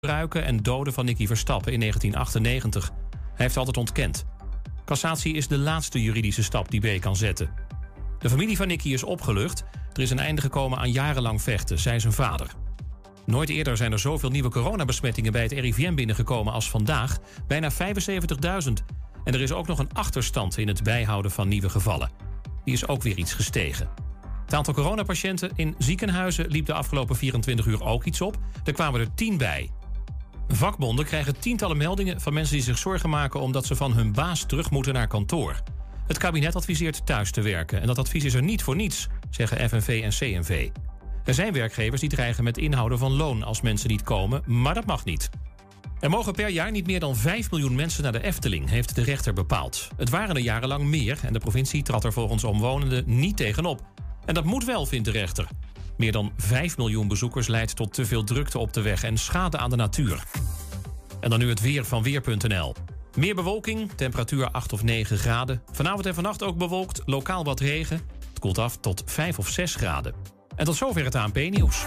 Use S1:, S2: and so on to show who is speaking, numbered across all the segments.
S1: gebruiken en doden van Nicky Verstappen in 1998. Hij heeft altijd ontkend. Cassatie is de laatste juridische stap die B kan zetten. De familie van Nicky is opgelucht. Er is een einde gekomen aan jarenlang vechten, zei zijn vader. Nooit eerder zijn er zoveel nieuwe coronabesmettingen bij het RIVM binnengekomen als vandaag. Bijna 75.000. En er is ook nog een achterstand in het bijhouden van nieuwe gevallen. Die is ook weer iets gestegen. Het aantal coronapatiënten in ziekenhuizen liep de afgelopen 24 uur ook iets op. Er kwamen er 10 bij. Vakbonden krijgen tientallen meldingen van mensen die zich zorgen maken omdat ze van hun baas terug moeten naar kantoor. Het kabinet adviseert thuis te werken en dat advies is er niet voor niets, zeggen FNV en CNV. Er zijn werkgevers die dreigen met inhouden van loon als mensen niet komen, maar dat mag niet. Er mogen per jaar niet meer dan 5 miljoen mensen naar de Efteling, heeft de rechter bepaald. Het waren er jarenlang meer en de provincie trad er volgens omwonenden niet tegenop. En dat moet wel, vindt de rechter. Meer dan 5 miljoen bezoekers leidt tot te veel drukte op de weg en schade aan de natuur. En dan nu het weer van Weer.nl. Meer bewolking, temperatuur 8 of 9 graden. Vanavond en vannacht ook bewolkt, lokaal wat regen. Het koelt af tot 5 of 6 graden. En tot zover het ANP-nieuws.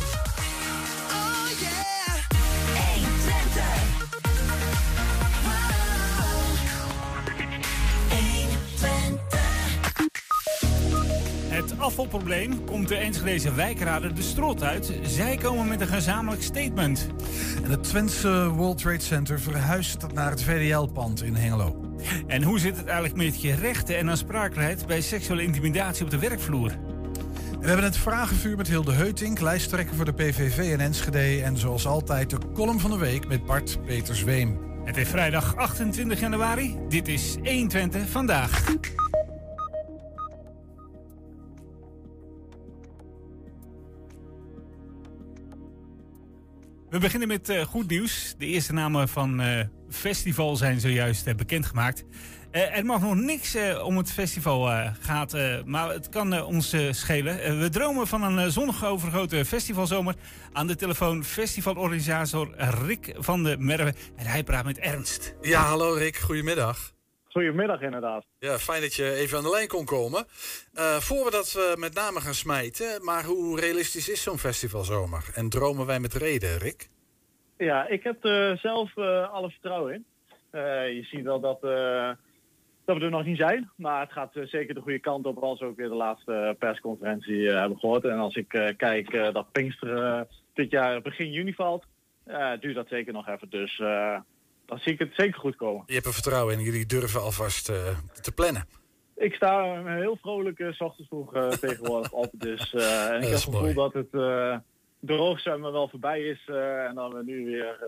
S2: afvalprobleem komt de Enschedeze wijkraden de strot uit. Zij komen met een gezamenlijk statement.
S3: En het Twentse World Trade Center verhuist naar het VDL-pand in Hengelo.
S2: En hoe zit het eigenlijk met je rechten en aansprakelijkheid bij seksuele intimidatie op de werkvloer?
S3: We hebben het vragenvuur met Hilde Heutink, lijsttrekker voor de PVV in Enschede. En zoals altijd de column van de week met Bart Petersweem.
S2: Het is vrijdag 28 januari. Dit is 120 vandaag. We beginnen met uh, goed nieuws. De eerste namen van uh, festival zijn zojuist uh, bekendgemaakt. er mag nog niks om het festival gaat, maar het kan ons schelen. we dromen van een zonnig overgrote festivalzomer. Aan de telefoon festivalorganisator Rick van de Merwe. En hij praat met Ernst.
S4: Ja, hallo Rick. Goedemiddag.
S5: Goedemiddag inderdaad.
S4: Ja, fijn dat je even aan de lijn kon komen. Uh, voor we dat uh, met name gaan smijten, maar hoe realistisch is zo'n festivalzomer? En dromen wij met reden, Rick?
S5: Ja, ik heb er zelf uh, alle vertrouwen in. je ziet wel dat, dat we er nog niet zijn, maar het gaat zeker de goede kant op als we ook weer de laatste persconferentie hebben gehoord. En als ik kijk dat Pinkster dit jaar begin juni valt, duurt dat zeker nog even. Dus dan zie ik het zeker goed komen.
S4: Je hebt er vertrouwen in. Jullie durven alvast uh, te plannen.
S5: Ik sta heel vrolijk uh, s ochtends vroeg uh, tegenwoordig op. Dus, uh, en ik heb het gevoel dat het droogzwemmen wel voorbij is. en dat we nu weer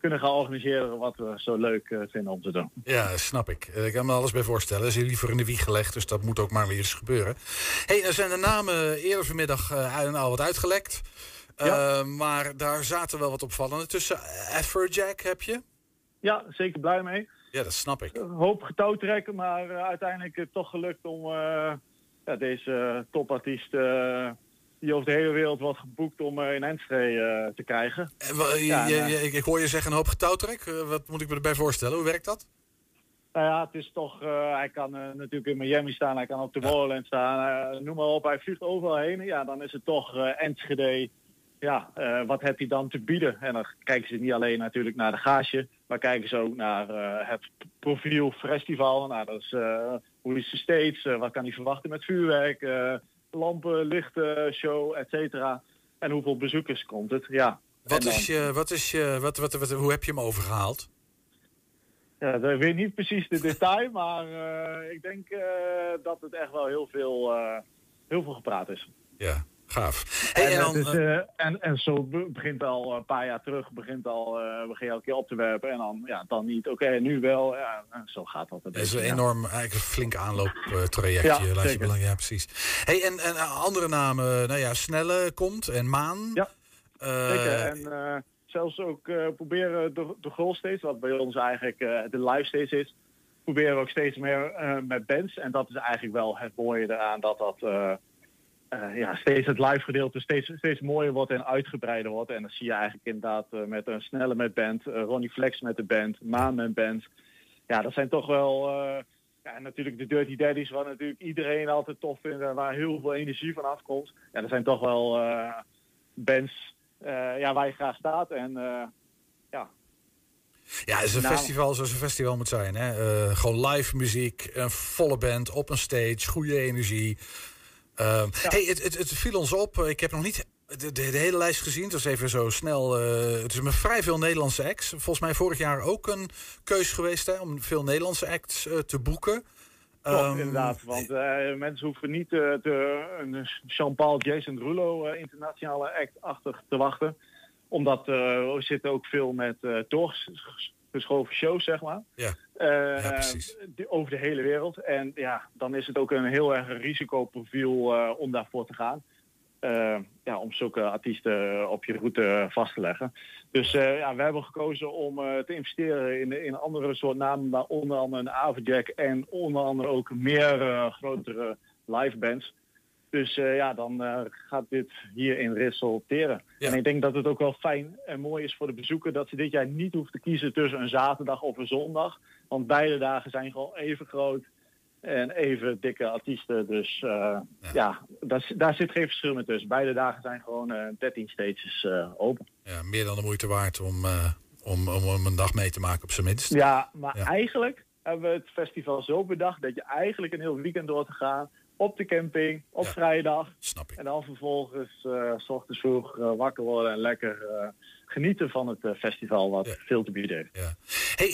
S5: kunnen gaan organiseren wat we zo leuk vinden om te doen.
S4: Ja, snap ik. Ik kan me alles bij voorstellen. Ze is liever in de wieg gelegd, dus dat moet ook maar weer eens gebeuren. hey, er zijn de namen eerder vanmiddag al wat uitgelekt. Ja. maar daar zaten wel wat opvallende tussen. Afrojack heb je?
S5: Ja, zeker blij mee.
S4: Ja, dat snap ik.
S5: Een hoop getouw trekken, maar uh, uiteindelijk uh, toch gelukt om uh, ja, deze topartiest die over de hele wereld wordt geboekt om in Enschede te krijgen.
S4: Ja, je, je, ik hoor je zeggen een hoop getouwtrek. wat moet ik me erbij voorstellen? Hoe werkt dat?
S5: Nou ja, het is toch, hij kan natuurlijk in Miami staan, hij kan op de ja. staan, noem maar op, hij vliegt overal heen. Ja, dan is het toch Enschede, ja, uh, wat heb je dan te bieden? En dan kijken ze niet alleen natuurlijk naar de gage, maar kijken ze ook naar uh, het profiel festival. Nou, dat is uh, hoe is de steeds, wat kan hij verwachten met vuurwerk, lampen, lichten, show, et cetera. En hoeveel bezoekers komt het? Ja.
S4: Wat dan... is je, wat is je, wat, wat, wat, hoe heb je hem overgehaald?
S5: Ja, ik weet niet precies de detail, maar eh, ik denk eh, dat het echt wel heel veel, eh, heel veel gepraat is.
S4: Ja, gaaf.
S5: En,
S4: Hey, en,
S5: het
S4: dan,
S5: is,
S4: eh,
S5: eh, en, en zo be- begint al een paar jaar terug, begint al, eh begin je elke keer op te werpen en dan, ja, dan niet. Oké, nu wel. Ja, en zo gaat dat
S4: dat is een
S5: ja.
S4: enorm, eigenlijk een flink aanlooptrajectje.
S5: Ja,
S4: je belang- ja, precies. Hey, en, en eh, andere namen, nou ja, Snelle komt en Maan.
S5: Ja,
S4: Eh,
S5: Zeker. En eh, zelfs ook eh, proberen de, de goal steeds, wat bij ons eigenlijk eh, de live steeds is, proberen we ook steeds meer eh, met bands. En dat is eigenlijk wel het mooie eraan dat dat eh, ja, steeds het live gedeelte steeds, steeds mooier wordt en uitgebreider wordt. En dat zie je eigenlijk inderdaad eh, met een snelle met band, eh, Ronnie Flex met de band, Maan met band. Ja, dat zijn toch wel. ja, natuurlijk de Dirty Daddies, wat natuurlijk iedereen altijd tof vindt en waar heel veel energie van afkomt. Ja, dat zijn toch wel bands ja, waar je graag staat. En ja,
S4: Ja, het is een
S5: Nou.
S4: festival zoals een festival moet zijn. Hè? Gewoon live muziek, een volle band op een stage, goede energie. Ehm, hey, het, het, het viel ons op. Ik heb nog niet de, de, de hele lijst gezien. Het was even zo snel. eh, het is met vrij veel Nederlandse acts. Volgens mij vorig jaar ook een keus geweest hè, om veel Nederlandse acts eh, te boeken.
S5: klopt
S4: Ehm,
S5: inderdaad. Want eh, mensen hoeven niet eh, de, een Jean-Paul Jason Rulo eh, internationale act achter te wachten. Omdat we zitten ook veel met eh doorgeschoven shows, zeg maar.
S4: Ja.
S5: Eh,
S4: Ja,
S5: over de hele wereld. En ja, dan is het ook een heel erg risicoprofiel eh, om daarvoor te gaan. Eh, ja, om zulke artiesten op je route vast te leggen. Dus ja, we hebben gekozen om te investeren in, in andere soort namen, maar onder andere een Avondjack en onder andere ook meer grotere live bands. Dus eh, ja, dan eh, gaat dit hierin resulteren.
S4: Ja.
S5: En ik denk dat het ook wel fijn en mooi is voor de bezoeker dat ze dit jaar niet hoeft te kiezen tussen een zaterdag of een zondag. Want beide dagen zijn gewoon even groot en even dikke artiesten. Dus eh, ja, daar, daar zit geen verschil meer tussen. Beide dagen zijn gewoon eh 13 stages open.
S4: ja, meer dan de moeite waard om, om, om, om een dag mee te maken op zijn minst.
S5: Ja, maar
S4: Ja.
S5: eigenlijk hebben we het festival zo bedacht dat je eigenlijk een heel weekend door te gaan op de camping, op
S4: Ja.
S5: vrijdag.
S4: Snap ik.
S5: En dan vervolgens eh, s ochtends vroeg eh, wakker worden en lekker eh, genieten van het festival wat
S4: Ja.
S5: veel te bieden heeft.
S4: Ja. Hey,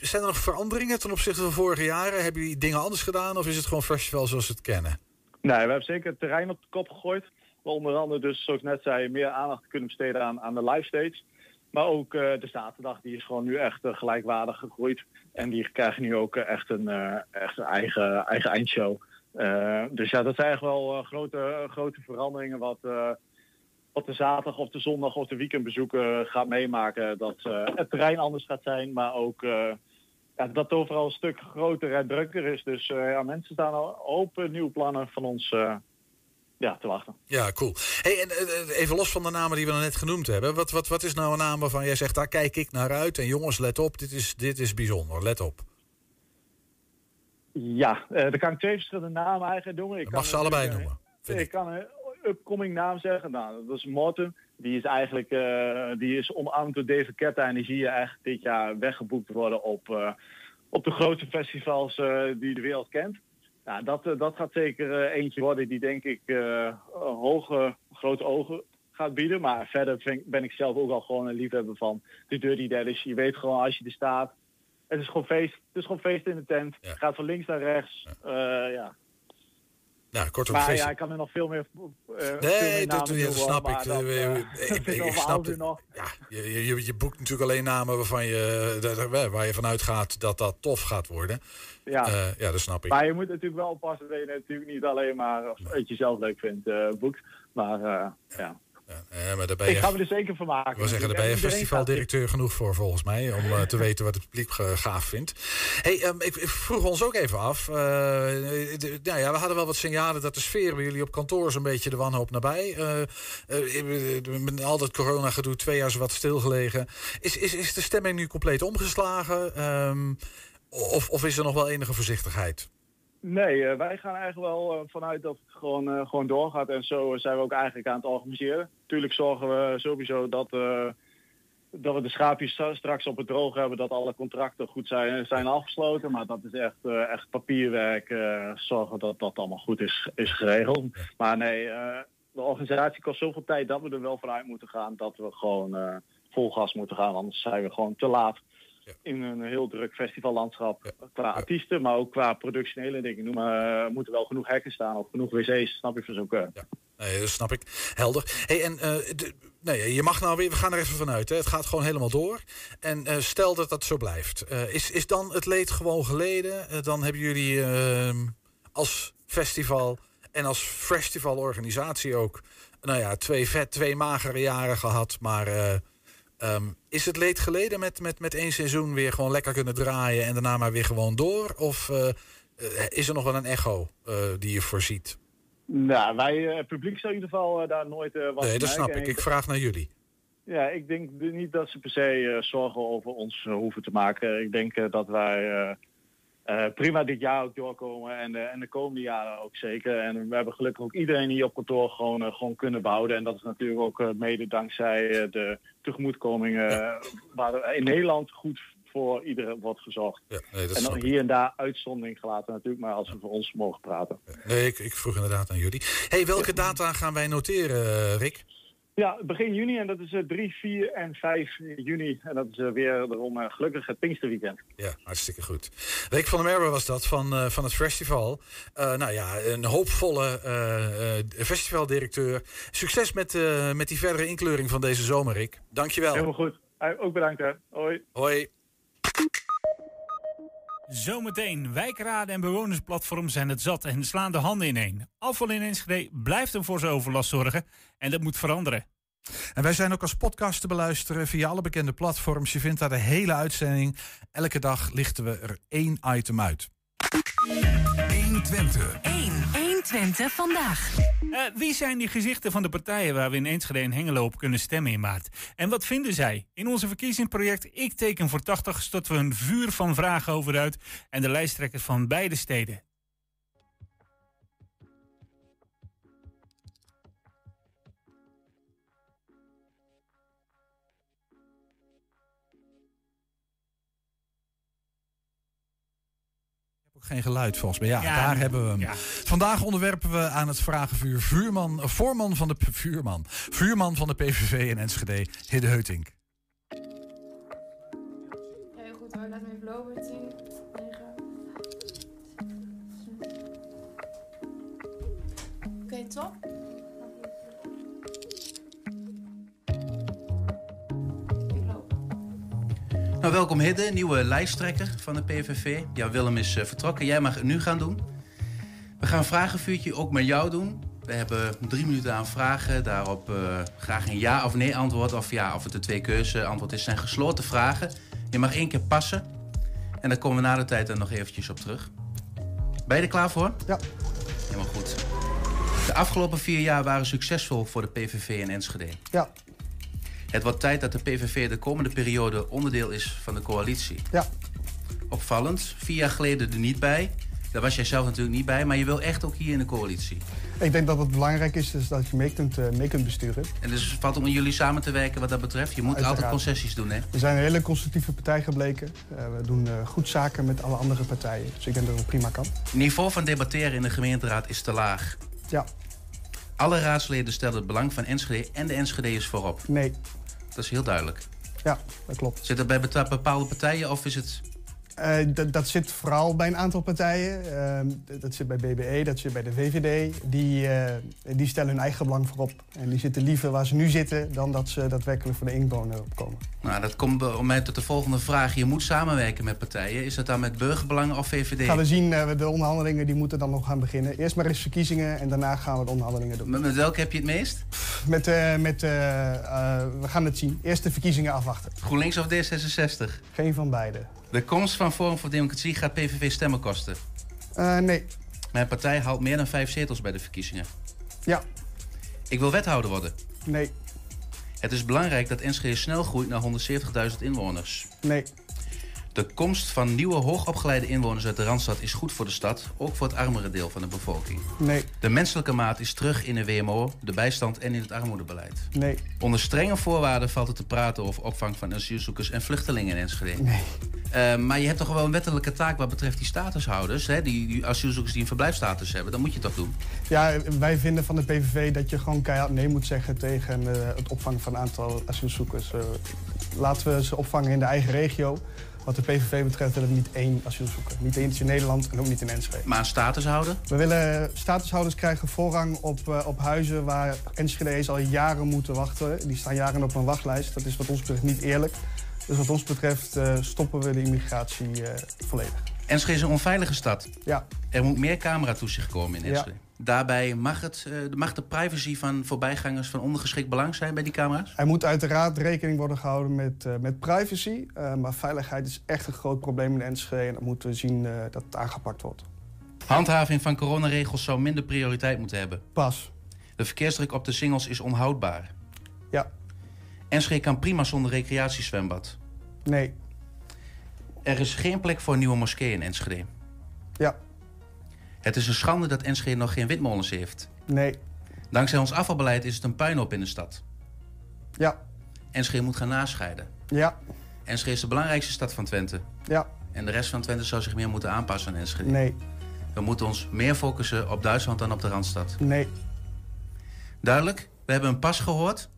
S4: zijn er nog veranderingen ten opzichte van vorige jaren? Hebben jullie dingen anders gedaan of is het gewoon festival zoals we het kennen?
S5: Nee, we hebben zeker het terrein op de kop gegooid. We onder andere dus, zoals ik net zei, meer aandacht kunnen besteden aan, aan de live stage. Maar ook de zaterdag, die is gewoon nu echt gelijkwaardig gegroeid. En die krijgen nu ook echt een, echt een eigen, eigen eindshow. Eh, dus ja, dat zijn echt wel eh, grote, grote veranderingen wat, eh, wat de zaterdag of de zondag of de weekendbezoeker gaat meemaken. Dat eh, het terrein anders gaat zijn, maar ook eh, ja, dat het overal een stuk groter en drukker is. Dus eh, ja, mensen staan al open nieuwe plannen van ons eh, ja, te wachten.
S4: Ja, cool. Hey, en eh, even los van de namen die we net genoemd hebben. Wat, wat, wat is nou een naam waarvan jij zegt, daar kijk ik naar uit. En jongens, let op, dit is, dit is bijzonder. Let op.
S5: Ja, eh dan kan ik twee verschillende namen eigenlijk. Ik
S4: Je
S5: kan
S4: mag ze allebei noemen.
S5: eh,
S4: vind
S5: Ik
S4: ik.
S5: kan een upcoming naam zeggen. Nou, dat is Morten. Die is eigenlijk eh, die is omarmd door David Ketta. En die zie je eigenlijk dit jaar weggeboekt worden op, op de grote festivals die de wereld kent. Nou, dat, dat gaat zeker eentje worden die denk ik hoge, grote ogen gaat bieden. Maar verder vind, ben ik zelf ook al gewoon een liefhebber van de Dirty Daddies. Je weet gewoon als je er staat. Het is gewoon feest. Het is gewoon feest in de tent.
S4: Ja.
S5: Het gaat van links naar rechts. Eh, ja.
S4: Nou, kortom,
S5: Maar
S4: feest-
S5: ja, ik kan er nog veel meer. veel
S4: Nee,
S5: meer
S4: dat, ja, snap
S5: maar
S4: ik.
S5: dat,
S4: Eh, ik, ik, snap het.
S5: nog.
S4: Ja, je, je, je boekt natuurlijk alleen namen waarvan je, waar je vanuit gaat dat dat tof gaat worden.
S5: Ja.
S4: Ja, dat snap ik.
S5: Maar je moet natuurlijk wel oppassen dat je natuurlijk niet alleen maar het je zelf leuk vindt boekt. Maar ja.
S4: Ja, maar daar ben
S5: Ik
S4: je,
S5: ga me er zeker van maken.
S4: ik wil zeggen, daar
S5: natuurlijk.
S4: ben je festivaldirecteur genoeg voor volgens mij. Om eh, te weten wat het publiek eh, gaaf vindt. Hey, ehm, ik, ik vroeg ons ook even af. eh, de- nou ja, we hadden wel wat signalen dat de sfeer bij jullie op kantoor zo'n beetje de wanhoop nabij. eh, met al dat corona gedoe twee jaar zo wat stilgelegen. Is, is, is de stemming nu compleet omgeslagen? Ehm, of, of is er nog wel enige voorzichtigheid?
S5: Nee, eh, wij gaan eigenlijk wel eh, vanuit dat het gewoon, eh, gewoon doorgaat. En zo zijn we ook eigenlijk aan het organiseren. Tuurlijk zorgen we sowieso dat, dat we de schaapjes stra- straks op het droog hebben. Dat alle contracten goed zijn, zijn afgesloten. Maar dat is echt, echt papierwerk. zorgen dat dat allemaal goed is, is geregeld. Maar nee, de organisatie kost zoveel tijd dat we er wel vanuit moeten gaan. Dat we gewoon vol gas moeten gaan. Anders zijn we gewoon te laat. In een heel druk festivallandschap. Qua artiesten, maar ook qua productionele dingen. Noem maar, er moeten wel genoeg hekken staan of genoeg wc's, snap je, voor zo'n ja.
S4: Nee, dat snap ik. Helder. Hey, en uh, nee, je mag nou weer, we gaan er even vanuit. Hè. Het gaat gewoon helemaal door. En uh, stel dat dat zo blijft. Is, is dan het leed gewoon geleden? dan hebben jullie ehm, als festival en als festivalorganisatie ook, nou ja, twee vet, twee magere jaren gehad. Maar um, is het leed geleden met, met, met één seizoen weer gewoon lekker kunnen draaien en daarna maar weer gewoon door? Of is er nog wel een echo die je voorziet?
S5: Nou, wij, het eh, publiek zal in ieder geval eh, daar nooit wat
S4: Nee, dat snap ik. Ik vraag naar jullie.
S5: Ja, ik denk niet dat ze per se zorgen over ons hoeven te maken. Ik denk dat wij prima dit jaar ook doorkomen en, en de komende jaren ook zeker. En we hebben gelukkig ook iedereen hier op kantoor gewoon, gewoon kunnen bouwen. En dat is natuurlijk ook mede dankzij de tegemoetkomingen waar in Nederland goed voor iedereen wordt gezorgd. Ja, nee, en dan hier en daar uitzondering gelaten natuurlijk, maar als we voor ons mogen praten.
S4: Nee, ik, ik vroeg inderdaad aan jullie. hey, welke data gaan wij noteren, eh, Rick?
S5: Ja, begin juni en dat is 3, eh, 4 en 5 juni. En dat is uh, weer daarom uh, gelukkig het Pinksterweekend.
S4: Ja, hartstikke goed. Rick van der Merwe was dat van, van het festival. nou ja, een hoopvolle festivaldirecteur. Succes met, met die verdere inkleuring van deze zomer, Rick. Dankjewel.
S5: Helemaal goed. Ook bedankt hè. Hoi.
S4: Hoi.
S2: Zometeen, wijkraden en bewonersplatform zijn het zat en slaan de handen ineen. Afval in Enschede blijft er voor zijn overlast zorgen en dat moet veranderen.
S6: En wij zijn ook als podcast te beluisteren via alle bekende platforms. Je vindt daar de hele uitzending. Elke dag lichten we er één item uit.
S7: 120.
S8: 1. Twente vandaag.
S2: Uh, wie zijn die gezichten van de partijen waar we in Enschede en Hengelo op kunnen stemmen in maart? En wat vinden zij? In onze verkiezingsproject Ik teken voor 80 storten we een vuur van vragen over uit en de lijsttrekkers van beide steden.
S6: Geen geluid volgens mij. Ja, daar hebben we hem. Vandaag onderwerpen we aan het vragenvuur vuurman, voorman van de vuurman, vuurman van de PVV in Enschede, Hidde Heutink.
S9: Heel goed hoor. Laat me even lopen. 10, 9. Oké, okay, top.
S10: Nou, welkom Hidde, nieuwe lijsttrekker van de PVV. Ja, Willem is uh, vertrokken. Jij mag het nu gaan doen. We gaan een vragenvuurtje ook met jou doen. We hebben drie minuten aan vragen. Daarop uh, graag een ja of nee antwoord. Of ja, of het een twee keuze antwoord is. zijn gesloten vragen. Je mag één keer passen. En daar komen we na de tijd er nog eventjes op terug. Ben je er klaar voor?
S11: Ja.
S10: Helemaal goed. De afgelopen vier jaar waren succesvol voor de PVV in Enschede.
S11: Ja.
S10: Het wordt tijd dat de PVV de komende periode onderdeel is van de coalitie.
S11: Ja.
S10: Opvallend, vier jaar geleden er niet bij. Daar was jij zelf natuurlijk niet bij, maar je wil echt ook hier in de coalitie.
S11: Ik denk dat het belangrijk is dus dat je mee kunt, uh, mee kunt besturen.
S10: En dus het valt om jullie samen te werken wat dat betreft? Je moet altijd concessies doen, hè?
S11: We zijn een hele constructieve partij gebleken. Uh, we doen uh, goed zaken met alle andere partijen. Dus ik denk dat het prima kan. Het
S10: niveau van debatteren in de gemeenteraad is te laag.
S11: Ja.
S10: Alle raadsleden stellen het belang van Enschede en de Enschede's voorop.
S11: Nee.
S10: Dat is heel duidelijk.
S11: Ja, dat klopt.
S10: Zit dat bij bepaalde partijen of is het...
S11: Uh, dat zit vooral bij een aantal partijen. Uh, dat zit bij BBE, dat zit bij de VVD. Die, uh, die stellen hun eigen belang voorop. En die zitten liever waar ze nu zitten... dan dat ze daadwerkelijk voor de inwoner opkomen.
S10: Nou, dat komt om mij tot de volgende vraag. Je moet samenwerken met partijen. Is dat dan met burgerbelangen of VVD?
S11: Gaan we zien. de onderhandelingen die moeten dan nog gaan beginnen. Eerst maar eens verkiezingen en daarna gaan we de onderhandelingen doen.
S10: Met, met welke heb je het meest?
S11: Met, met, we gaan het zien. Eerst de verkiezingen afwachten.
S10: GroenLinks of D66?
S11: Geen van beide.
S10: De komst van Forum voor Democratie gaat PVV stemmen kosten?
S11: Uh, nee.
S10: Mijn partij haalt meer dan vijf zetels bij de verkiezingen.
S11: Ja.
S10: Ik wil wethouder worden?
S11: Nee.
S10: Het is belangrijk dat Enschede snel groeit naar 170.000 inwoners?
S11: Nee.
S10: De komst van nieuwe hoogopgeleide inwoners uit de Randstad is goed voor de stad, ook voor het armere deel van de bevolking.
S11: Nee.
S10: De menselijke maat is terug in de WMO, de bijstand en in het armoedebeleid.
S11: Nee.
S10: Onder strenge voorwaarden valt het te praten over opvang van asielzoekers en vluchtelingen in Enschede.
S11: Nee.
S10: Uh, maar je hebt toch gewoon een wettelijke taak wat betreft die statushouders, hè? Die, die asielzoekers die een verblijfstatus hebben. Dan moet je toch doen?
S11: Ja, wij vinden van de PVV dat je gewoon keihard nee moet zeggen tegen uh, het opvangen van een aantal asielzoekers. Uh, laten we ze opvangen in de eigen regio. Wat de PVV betreft willen we niet één asielzoeker. Niet eentje in Nederland en ook niet in Enschede.
S10: Maar een statushouder?
S11: We willen statushouders krijgen voorrang op, uh, op huizen waar Enschede's al jaren moeten wachten. Die staan jaren op een wachtlijst. Dat is wat ons betreft niet eerlijk. Dus wat ons betreft uh, stoppen we de immigratie uh, volledig.
S10: Enschede is een onveilige stad.
S11: Ja.
S10: Er moet meer cameratoezicht komen in Enschede. Ja. Daarbij mag, het, mag de privacy van voorbijgangers van ondergeschikt belang zijn bij die camera's?
S11: Er moet uiteraard rekening worden gehouden met, uh, met privacy. Uh, maar veiligheid is echt een groot probleem in Enschede. En dat moeten we zien uh, dat het aangepakt wordt.
S10: Handhaving van coronaregels zou minder prioriteit moeten hebben.
S11: Pas.
S10: De verkeersdruk op de singles is onhoudbaar.
S11: Ja.
S10: Enschede kan prima zonder recreatiezwembad.
S11: Nee.
S10: Er is geen plek voor een nieuwe moskee in Enschede.
S11: Ja.
S10: Het is een schande dat Enschede nog geen windmolens heeft.
S11: Nee.
S10: Dankzij ons afvalbeleid is het een puinhoop in de stad.
S11: Ja.
S10: Enschede moet gaan nascheiden.
S11: Ja.
S10: Enschede is de belangrijkste stad van Twente.
S11: Ja.
S10: En de rest van Twente zou zich meer moeten aanpassen aan Enschede.
S11: Nee.
S10: We moeten ons meer focussen op Duitsland dan op de Randstad.
S11: Nee.
S10: Duidelijk. We hebben een pas gehoord.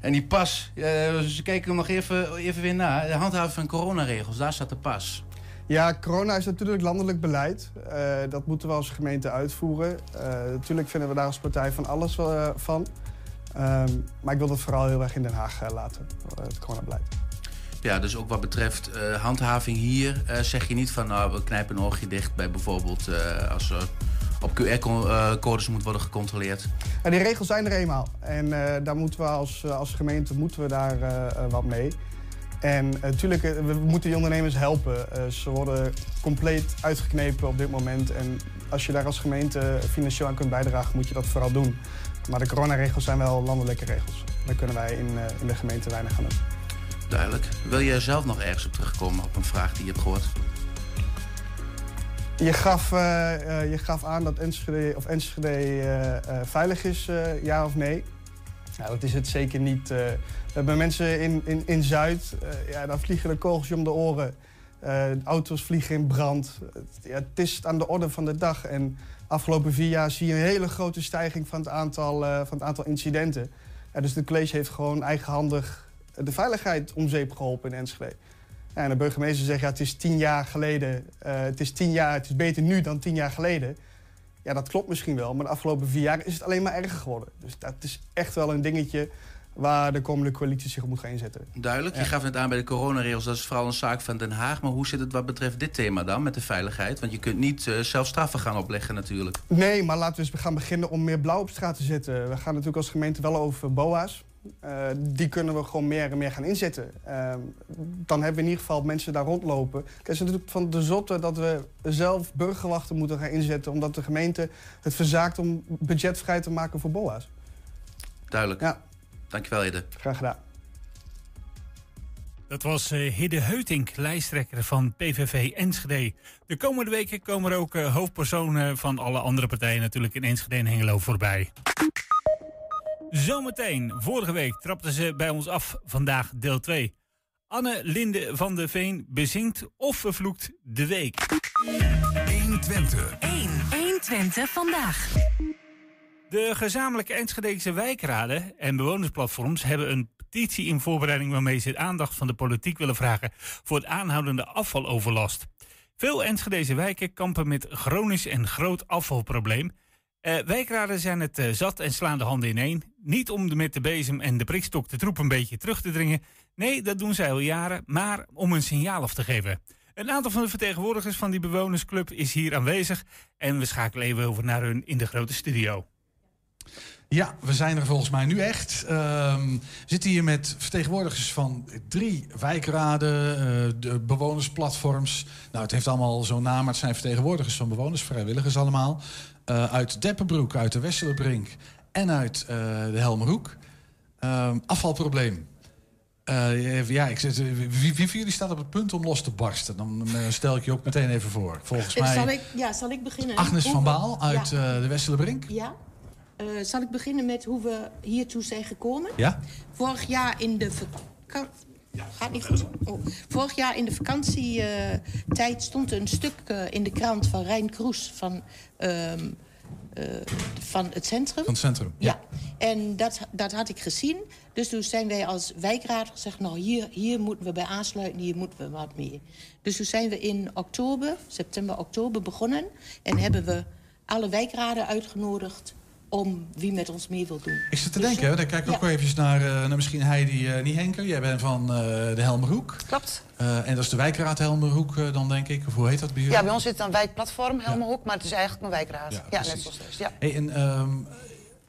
S10: En die pas, uh, ze kijken hem nog even, even weer na. De handhaving van coronaregels, daar staat de pas.
S11: Ja, corona is natuurlijk landelijk beleid. Uh, dat moeten we als gemeente uitvoeren. Uh, natuurlijk vinden we daar als partij van alles uh, van. Um, maar ik wil dat vooral heel erg in Den Haag laten, het coronabeleid.
S10: Ja, dus ook wat betreft handhaving hier zeg je niet van... nou, we knijpen een oogje dicht bij bijvoorbeeld als er op QR-codes moet worden gecontroleerd.
S11: Ja, die regels zijn er eenmaal. En daar moeten we als, als gemeente moeten we daar wat mee. En natuurlijk, uh, we moeten die ondernemers helpen. Uh, ze worden compleet uitgeknepen op dit moment. En als je daar als gemeente financieel aan kunt bijdragen, moet je dat vooral doen. Maar de coronaregels zijn wel landelijke regels. Daar kunnen wij in, uh, in de gemeente weinig aan doen.
S10: Duidelijk. Wil je zelf nog ergens op terugkomen op een vraag die je hebt gehoord?
S11: Je gaf, je gaf aan dat Enschede, of Enschede veilig is, ja of nee. Nou, dat is het zeker niet. Uh, we hebben mensen in, in, in Zuid, uh, ja, daar vliegen de kogels om de oren. Uh, auto's vliegen in brand. Ja, het is aan de orde van de dag. En afgelopen vier jaar zie je een hele grote stijging van het aantal, van het aantal incidenten. Ja, dus de college heeft gewoon eigenhandig de veiligheid om zeep geholpen in Enschede. Ja, en de burgemeester zegt, ja, het is tien jaar geleden. het is tien jaar, het is beter nu dan tien jaar geleden. Ja, dat klopt misschien wel, maar de afgelopen vier jaar is het alleen maar erger geworden. Dus dat is echt wel een dingetje waar de komende coalitie zich op moet gaan inzetten.
S10: Duidelijk. Je gaf net aan bij de coronaregels, dat is vooral een zaak van Den Haag. Maar hoe zit het wat betreft dit thema dan, met de veiligheid? Want je kunt niet uh, zelf straffen gaan opleggen natuurlijk.
S11: Nee, maar laten we eens gaan beginnen om meer blauw op straat te zetten. We gaan natuurlijk als gemeente wel over BOA's. Uh, die kunnen we gewoon meer en meer gaan inzetten. Uh, dan hebben we in ieder geval mensen daar rondlopen. Het is natuurlijk van de zotte dat we zelf burgerwachten moeten gaan inzetten... omdat de gemeente het verzaakt om budget vrij te maken voor BOA's.
S10: Duidelijk.
S11: Ja.
S10: Dankjewel, Hidde.
S11: Graag gedaan.
S2: Dat was uh, Hidde Heutink, lijsttrekker van PVV Enschede. De komende weken komen er ook uh, hoofdpersonen van alle andere partijen... natuurlijk in Enschede en Hengelo voorbij. Zometeen, vorige week trapten ze bij ons af, vandaag deel 2. Anne Linde van de Veen bezingt of vervloekt de week.
S12: 120.
S8: 1. 120 vandaag.
S2: De gezamenlijke Enschedese wijkraden en bewonersplatforms hebben een petitie in voorbereiding waarmee ze de aandacht van de politiek willen vragen voor het aanhoudende afvaloverlast. Veel Enschedese wijken kampen met chronisch en groot afvalprobleem. Uh, wijkraden zijn het uh, zat en slaan de handen ineen. Niet om met de bezem en de prikstok de troep een beetje terug te dringen. Nee, dat doen zij al jaren, maar om een signaal af te geven. Een aantal van de vertegenwoordigers van die bewonersclub is hier aanwezig. En we schakelen even over naar hun in de grote studio.
S3: Ja, we zijn er volgens mij nu echt. Um, we zitten hier met vertegenwoordigers van drie wijkraden, uh, de bewonersplatforms. Nou, het heeft allemaal zo'n naam, maar het zijn vertegenwoordigers van bewoners, vrijwilligers allemaal. Uh, uit Deppenbroek, uit de Westelenbrink en uit uh, de Helmerhoek. Uh, afvalprobleem. ja, ik zit, wie, wie van jullie staat op het punt om los te barsten? Dan stel ik je ook meteen even voor. Volgens mij.
S13: Zal ik, ja, zal ik beginnen?
S3: Agnes van Baal uit ja. de Westelenbrink.
S13: Ja. zal ik beginnen met hoe we hiertoe zijn gekomen?
S3: Ja.
S13: Vorig jaar in de vakantie. Ja, Gaat niet goed. Oh. Vorig jaar in de vakantietijd stond er een stuk uh, in de krant van Rijn Kroes van, um, uh, van het centrum.
S3: Van het centrum, ja.
S13: ja. En dat, dat had ik gezien. Dus toen zijn wij als wijkraad gezegd... nou, hier, hier moeten we bij aansluiten, hier moeten we wat mee. Dus toen zijn we in oktober, september, oktober begonnen... en hebben we alle wijkraden uitgenodigd om wie met ons mee wil doen.
S4: Ik zit te
S13: Dus,
S4: denken, hè,
S13: eh,
S4: dan kijk ik ook
S13: ja.
S4: even naar, eh, naar misschien Heidi uh, Niehenker. Jij bent van eh, de Helmerhoek.
S14: Klopt.
S4: Eh, en dat is de wijkraad Helmerhoek eh, dan, denk ik. Of hoe heet dat bij jullie?
S14: Ja, bij ons zit dan wijkplatform, Helmerhoek, maar het is eigenlijk een wijkraad.
S4: Ja,
S14: Ja, net
S4: precies.
S14: zoals. Ja.
S4: Hey, en, ehm,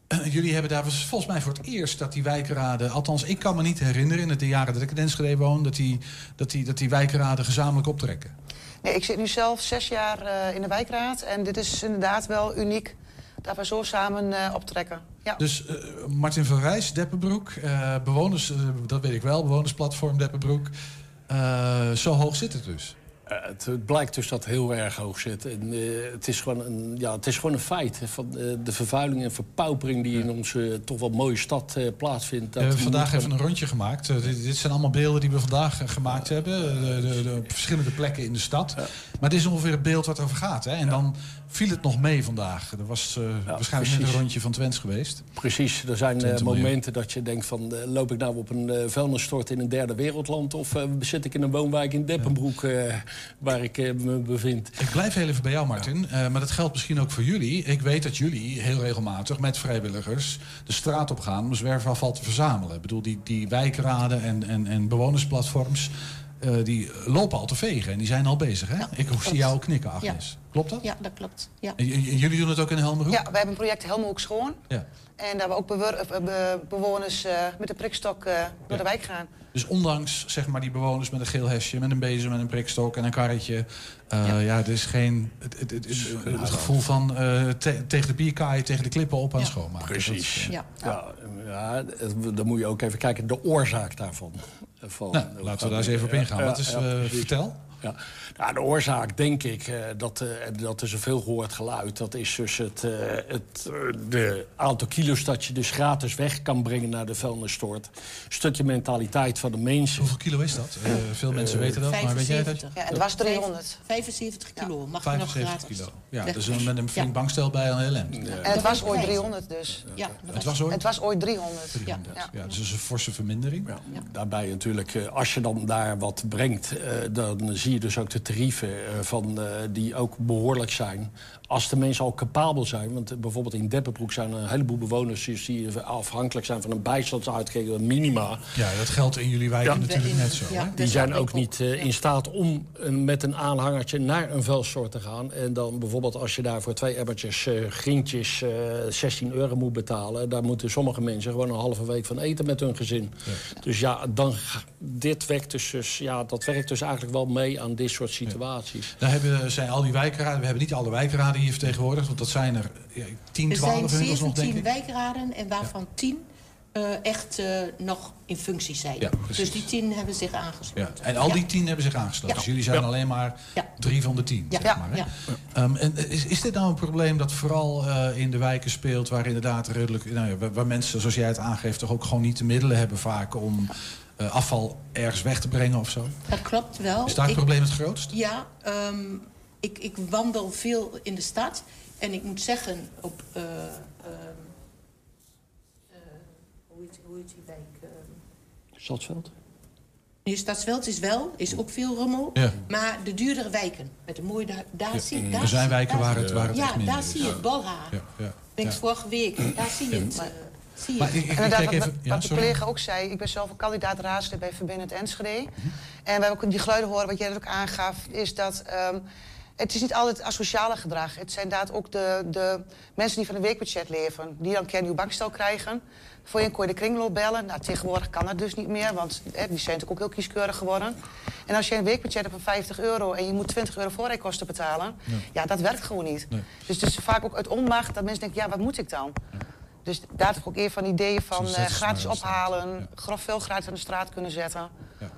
S4: jullie hebben daar volgens mij voor het eerst dat die wijkraden... Althans, ik kan me niet herinneren in de jaren dat ik in Enschede woon... dat die, dat die, dat die wijkraden gezamenlijk optrekken.
S14: Nee, ik zit nu zelf zes jaar eh, in de wijkraad en dit is inderdaad wel uniek dat we zo samen eh, optrekken. Ja.
S4: Dus eh, Martin van Rijs, Deppenbroek, eh, bewoners, dat weet ik wel, bewonersplatform Deppenbroek. Zo hoog zit het dus.
S15: Eh, het, het blijkt dus dat het heel erg hoog zit. En, eh, het, is gewoon een, ja, het is gewoon een feit. hè, Van, eh, de vervuiling en verpaupering die in onze toch wel mooie stad plaatsvindt.
S4: we hebben vandaag even een rondje gemaakt. Dit, dit zijn allemaal beelden die we vandaag gemaakt hebben. de, de, verschillende plekken in de stad. Maar dit is ongeveer het beeld wat over gaat. Hè? En dan viel het nog mee vandaag. Er was waarschijnlijk net
S15: precies.
S4: een rondje van Twents geweest.
S15: Precies, er zijn momenten dat je denkt van... loop ik nou op een vuilnisstort in een derde wereldland... of zit ik in een woonwijk in Deppenbroek waar ik eh, me bevind?
S4: Ik blijf heel even bij jou, Martin. Eh, maar dat geldt misschien ook voor jullie. Ik weet dat jullie heel regelmatig met vrijwilligers de straat op gaan om zwerfafval te verzamelen. Ik bedoel, die, die wijkraden en, en, en bewonersplatforms. eh, die lopen al te vegen en die zijn al bezig. Hè? ik zie jou knikken, Agnes. Klopt dat?
S13: Ja, dat klopt. Ja.
S4: En jullie doen het ook in Helmerhoek?
S14: Ja, we hebben een project Helmerhoek Schoon.
S4: Ja.
S14: En daar we ook bewer- eh, be- bewoners eh, met de prikstok eh, door de wijk gaan.
S4: Dus ondanks zeg maar, die bewoners met een geel hesje, met een bezem, met een prikstok en een karretje. eh, ja. er is geen. Het, het, het, het- het gevoel van eh, te- tegen de bierkaai, tegen de klippen op en schoonmaken.
S15: Precies.
S14: Ja.
S15: Ja, ja, het- dan moet je ook even kijken, de oorzaak daarvan. Van,
S4: Nou, laten we daar eens even op ingaan.
S15: Ja,
S4: Wat is,
S15: ja,
S4: eh, vertel.
S15: Ja. Nou, de oorzaak, denk ik, eh, dat, eh, en dat is een veel gehoord geluid. Dat is dus het, eh, het de aantal kilo's dat je dus gratis weg kan brengen naar de vuilnisstort. Een stukje mentaliteit van de mensen.
S4: Hoeveel kilo is dat? Eh, veel mensen weten dat, maar weet jij dat?
S13: 75.
S14: Ja, het was 300.
S13: 75 kilo. Mag je nog
S4: 75
S13: gratis.
S4: kilo. Ja, dus een- met een flink
S13: Ja.
S4: bankstel bij een heel eind.
S14: En het was ooit 300 dus.
S13: Ja,
S4: Het was ooit?
S14: Het was ooit 300.
S4: 300. Ja. dus dat is een forse vermindering.
S15: Daarbij natuurlijk, eh, als je dan daar wat brengt... eh, dan zie dus ook de tarieven eh, van, eh, die ook behoorlijk zijn. Als de mensen al capabel zijn... want eh, bijvoorbeeld in Deppenbroek zijn er een heleboel bewoners... die- afhankelijk zijn van een bijstandsuitkering, een minima...
S4: Ja, dat geldt in jullie wijken
S15: Ja.
S4: natuurlijk net zo.
S13: Ja.
S15: Die zijn ook niet eh, in staat om met een aanhangertje naar een vuilstort te gaan. En dan bijvoorbeeld als je daar voor twee eh grientjes eh 16 euro moet betalen... daar moeten sommige mensen gewoon een halve week van eten met hun gezin. Dus ja, dan, dit werkt dus, dus, ja, dat werkt dus eigenlijk wel mee aan dit soort situaties.
S4: Daar hebben, zijn al die wijkraden, we hebben niet alle wijkraden hier vertegenwoordigd, want dat zijn er ja, 10,
S13: Er
S4: 12
S13: zijn
S4: inmiddels nog, denk
S13: 17
S4: ik.
S13: wijkraden en waarvan 10 eh, echt eh, nog in functie zijn.
S4: Ja,
S13: dus die 10 hebben zich
S4: Ja.
S13: aangesloten.
S4: En al
S13: Ja.
S4: die 10 hebben zich aangesloten.
S13: Ja.
S4: Dus jullie zijn
S13: Ja.
S4: alleen maar
S13: Ja.
S4: drie van de 10.
S13: Ja.
S4: Zeg maar, hè?
S13: Ja.
S4: Ehm, en is, is dit nou een probleem dat vooral eh, in de wijken speelt... waar inderdaad redelijk, nou ja, waar, waar mensen, zoals jij het aangeeft... toch ook gewoon niet de middelen hebben vaak om eh, afval ergens weg te brengen of zo?
S13: Dat klopt wel.
S4: Is daar het
S13: Ik-
S4: probleem het grootst?
S13: Ja, ehm, ik, ik wandel veel in de stad. En ik moet zeggen, op... eh, ehm, eh, hoe, heet, hoe heet die wijk? Ehm,
S15: Stadsveld?
S13: Stadsveld is wel, is ook veel rommel.
S4: Ja.
S13: Maar de duurdere wijken, met de mooie... Daar, daar
S4: Ja,
S13: zie,
S4: er
S13: daar
S4: zijn
S13: zie-
S4: wijken
S13: daar
S4: waar het- waar het
S13: ja, daar
S4: is.
S13: zie je het Bolha.
S4: Ja, ja,
S13: Ben ik
S4: ja.
S13: vorige week, daar zie je het. zie je
S4: Maar
S13: het.
S4: ik- ik- kijk
S14: wat,
S4: even-
S14: wat
S4: ja,
S14: de
S4: sorry.
S14: collega ook zei, ik ben zelf een kandidaat raadslid bij Verbindend Enschede. En we hebben ook die geluiden horen, wat jij net ook aangaf, is dat ehm, het is niet altijd asociale gedrag. Het zijn inderdaad ook de, de mensen die van een weekbudget leven, die dan een keer een nieuw bankstel krijgen. Voorheen kon je de kringloop bellen. Nou, tegenwoordig kan dat dus niet meer, want hè, die zijn natuurlijk ook heel kieskeurig geworden. En als je een weekbudget hebt van 50 euro en je moet 20 euro voorrijkosten betalen, ja. dat werkt gewoon niet. Dus het is vaak ook uit onmacht dat mensen denken, ja, wat moet ik dan? Dus daar heb ik ook eerder van ideeën van eh, gratis ophalen, grof veel gratis aan de straat kunnen zetten.
S4: Ja,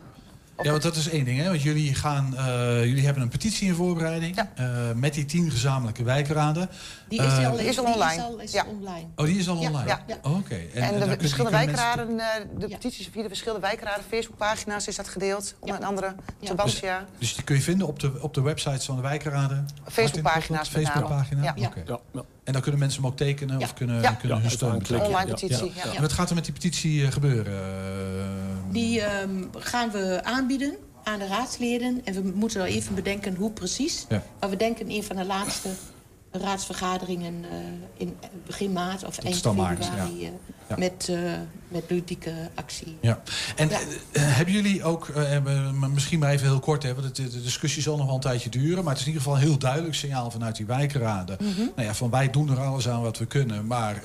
S4: want dat is één ding, hè? Want jullie, gaan, eh, jullie hebben een petitie in voorbereiding eh, met die tien gezamenlijke wijkraden.
S13: Die is,
S4: Eh,
S13: al,
S14: die is al
S13: die
S14: online.
S13: Is al, is
S14: Ja.
S13: online.
S4: Oh, die is al
S13: Ja,
S4: online?
S13: ja, ja.
S4: Oh, Oké.
S14: En, de verschillende
S4: mensen-
S14: wijkraden, eh, de petities via de verschillende wijkraden, Facebookpagina's is dat gedeeld. Onder andere Tubantia.
S4: Dus die kun je vinden op de, op de websites van de wijkraden?
S14: Facebookpagina's.
S4: Facebookpagina?
S14: Ja.
S4: En dan kunnen mensen hem ook tekenen of kunnen,
S14: Ja.
S4: kunnen
S14: Ja,
S4: hun steun betalen.
S14: Online petitie, ja.
S4: En wat gaat er met die petitie eh, gebeuren?
S13: Die ehm, gaan we aanbieden aan de raadsleden. En we moeten wel even bedenken hoe precies.
S4: Ja.
S13: Maar we denken een van de laatste raadsvergaderingen eh, in begin maart of eind februari.
S4: ja.
S13: eh,
S4: Ja.
S13: Met, eh met ludieke actie.
S4: Ja. En hebben jullie ook, misschien maar even heel kort, hè, want de discussie zal nog wel een tijdje duren, maar het is in ieder geval een heel duidelijk signaal vanuit die wijkraden.
S13: Mhm.
S4: Nou ja, van wij doen er alles aan wat we kunnen, maar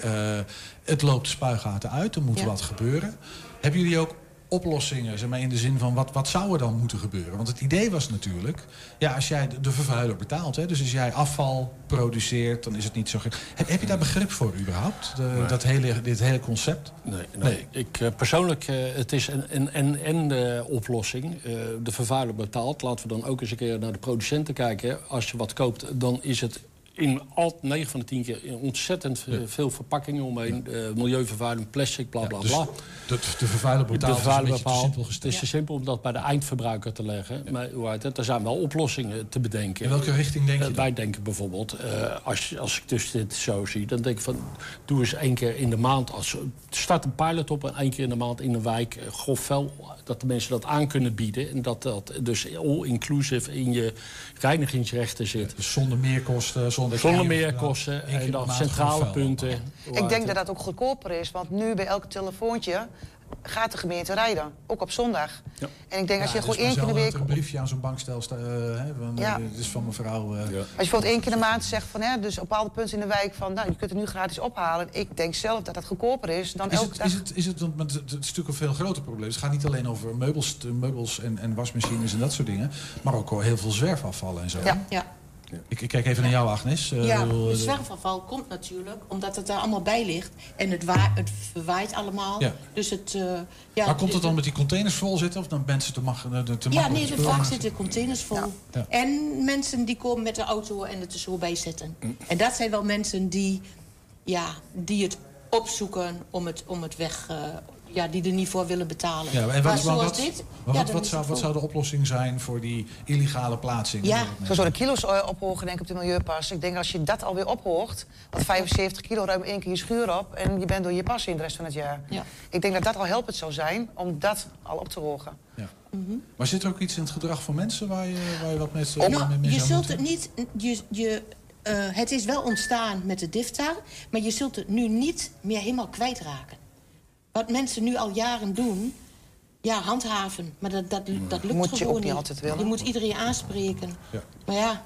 S4: het loopt spuigaten uit, er moet wat gebeuren. Hebben jullie ook oplossingen, zeg maar in de zin van wat, wat zou er dan moeten gebeuren? Want het idee was natuurlijk, ja, als jij de, de vervuiler betaalt, hè, dus als jij afval produceert, dan is het niet zo gek. Heb, heb je daar begrip voor überhaupt, de,
S15: Nee.
S4: dat hele, dit hele concept?
S15: Nee, nee. Ik, eh, persoonlijk, eh, het is een en, en, en eh, oplossing. De vervuiler betaalt. Laten we dan ook eens een keer naar de producenten kijken. Als je wat koopt, dan is het in al 9 van de 10 keer in ontzettend ve- veel verpakkingen omheen. Eh, milieuvervuiling, plastic, bla bla
S4: Dus
S15: bla.
S4: de, de vervuiler betaalt
S15: de
S4: is een beetje te simpel
S15: Het
S4: gesteld.
S15: is te simpel om dat bij de eindverbruiker te leggen. Maar hoe heet het? er zijn wel oplossingen te bedenken.
S4: In welke richting denk je
S15: Eh, wij denken bijvoorbeeld, eh, als, als ik dus dit zo zie... dan denk ik van, doe eens één keer in de maand... Als, start een pilot op en één keer in de maand in een wijk... grof vuil, dat de mensen dat aan kunnen bieden. En dat dat dus all-inclusive in je reinigingsrechten zit.
S4: Dus zonder meerkosten, zonder...
S15: Zonder meerkosten en
S4: de
S15: dan centrale punten.
S14: Ik denk dat dat ook goedkoper is, want nu bij elk telefoontje gaat de gemeente rijden. Ook op zondag. En ik denk als je
S4: Ja,
S14: gewoon één keer in de week...
S4: een briefje aan zo'n bankstel staat. hè, van,
S14: Ja.
S4: eh, dit is van mevrouw. eh,
S14: Als je bijvoorbeeld één keer in de maand zegt van, hè, dus op bepaalde punten in de wijk van, nou, je kunt het nu gratis ophalen. Ik denk zelf dat dat goedkoper is dan
S4: Is
S14: elke
S4: het,
S14: dag.
S4: is het, is het, want het het is natuurlijk een veel groter probleem. Het gaat niet alleen over meubels, meubels en, en wasmachines en dat soort dingen. Maar ook heel veel zwerfafvallen en zo.
S13: Ja, ja.
S4: Ik, ik kijk even naar jou, Agnes. Eh,
S13: ja, de
S4: eh,
S13: zwerfafval komt natuurlijk omdat het daar allemaal bij ligt. En het, wa het verwaait allemaal.
S4: Ja.
S13: Dus het... eh, ja,
S4: maar komt het dan met die containers vol zitten? Of dan mensen te, mag, te
S13: Ja,
S4: makkelijk
S13: nee, vaak zitten containers vol.
S4: Ja.
S13: En mensen die komen met de auto en het er zo bij zetten. En dat zijn wel mensen die, ja, die het opzoeken om het, om het weg... eh, ja, die er niet voor willen betalen.
S4: Ja, en
S13: maar
S4: wat, wat,
S13: dit... ja,
S4: wat, zou, wat zou de oplossing zijn voor die illegale plaatsing?
S13: Ja.
S14: Zo zou de kilo's eh, ophogen denk ik op de milieupas. Ik denk als je dat alweer ophoogt, want 75 kilo ruim één keer je schuur op en je bent door je pas in de rest van het jaar.
S13: Ja.
S14: Ik denk dat dat al helpend zou zijn om dat al op te hogen.
S4: Maar zit er ook iets in het gedrag van mensen waar je, waar je wat mee,
S13: Nou,
S4: mee, mee
S13: je zult het niet... Je, je, eh, het is wel ontstaan met de DIFTA, maar je zult het nu niet meer helemaal kwijtraken. Wat mensen nu al jaren doen, ja, handhaven. Maar dat, dat, dat lukt
S14: Moet je
S13: gewoon
S14: ook niet altijd willen.
S13: Je moet iedereen aanspreken.
S4: Ja.
S13: Maar ja,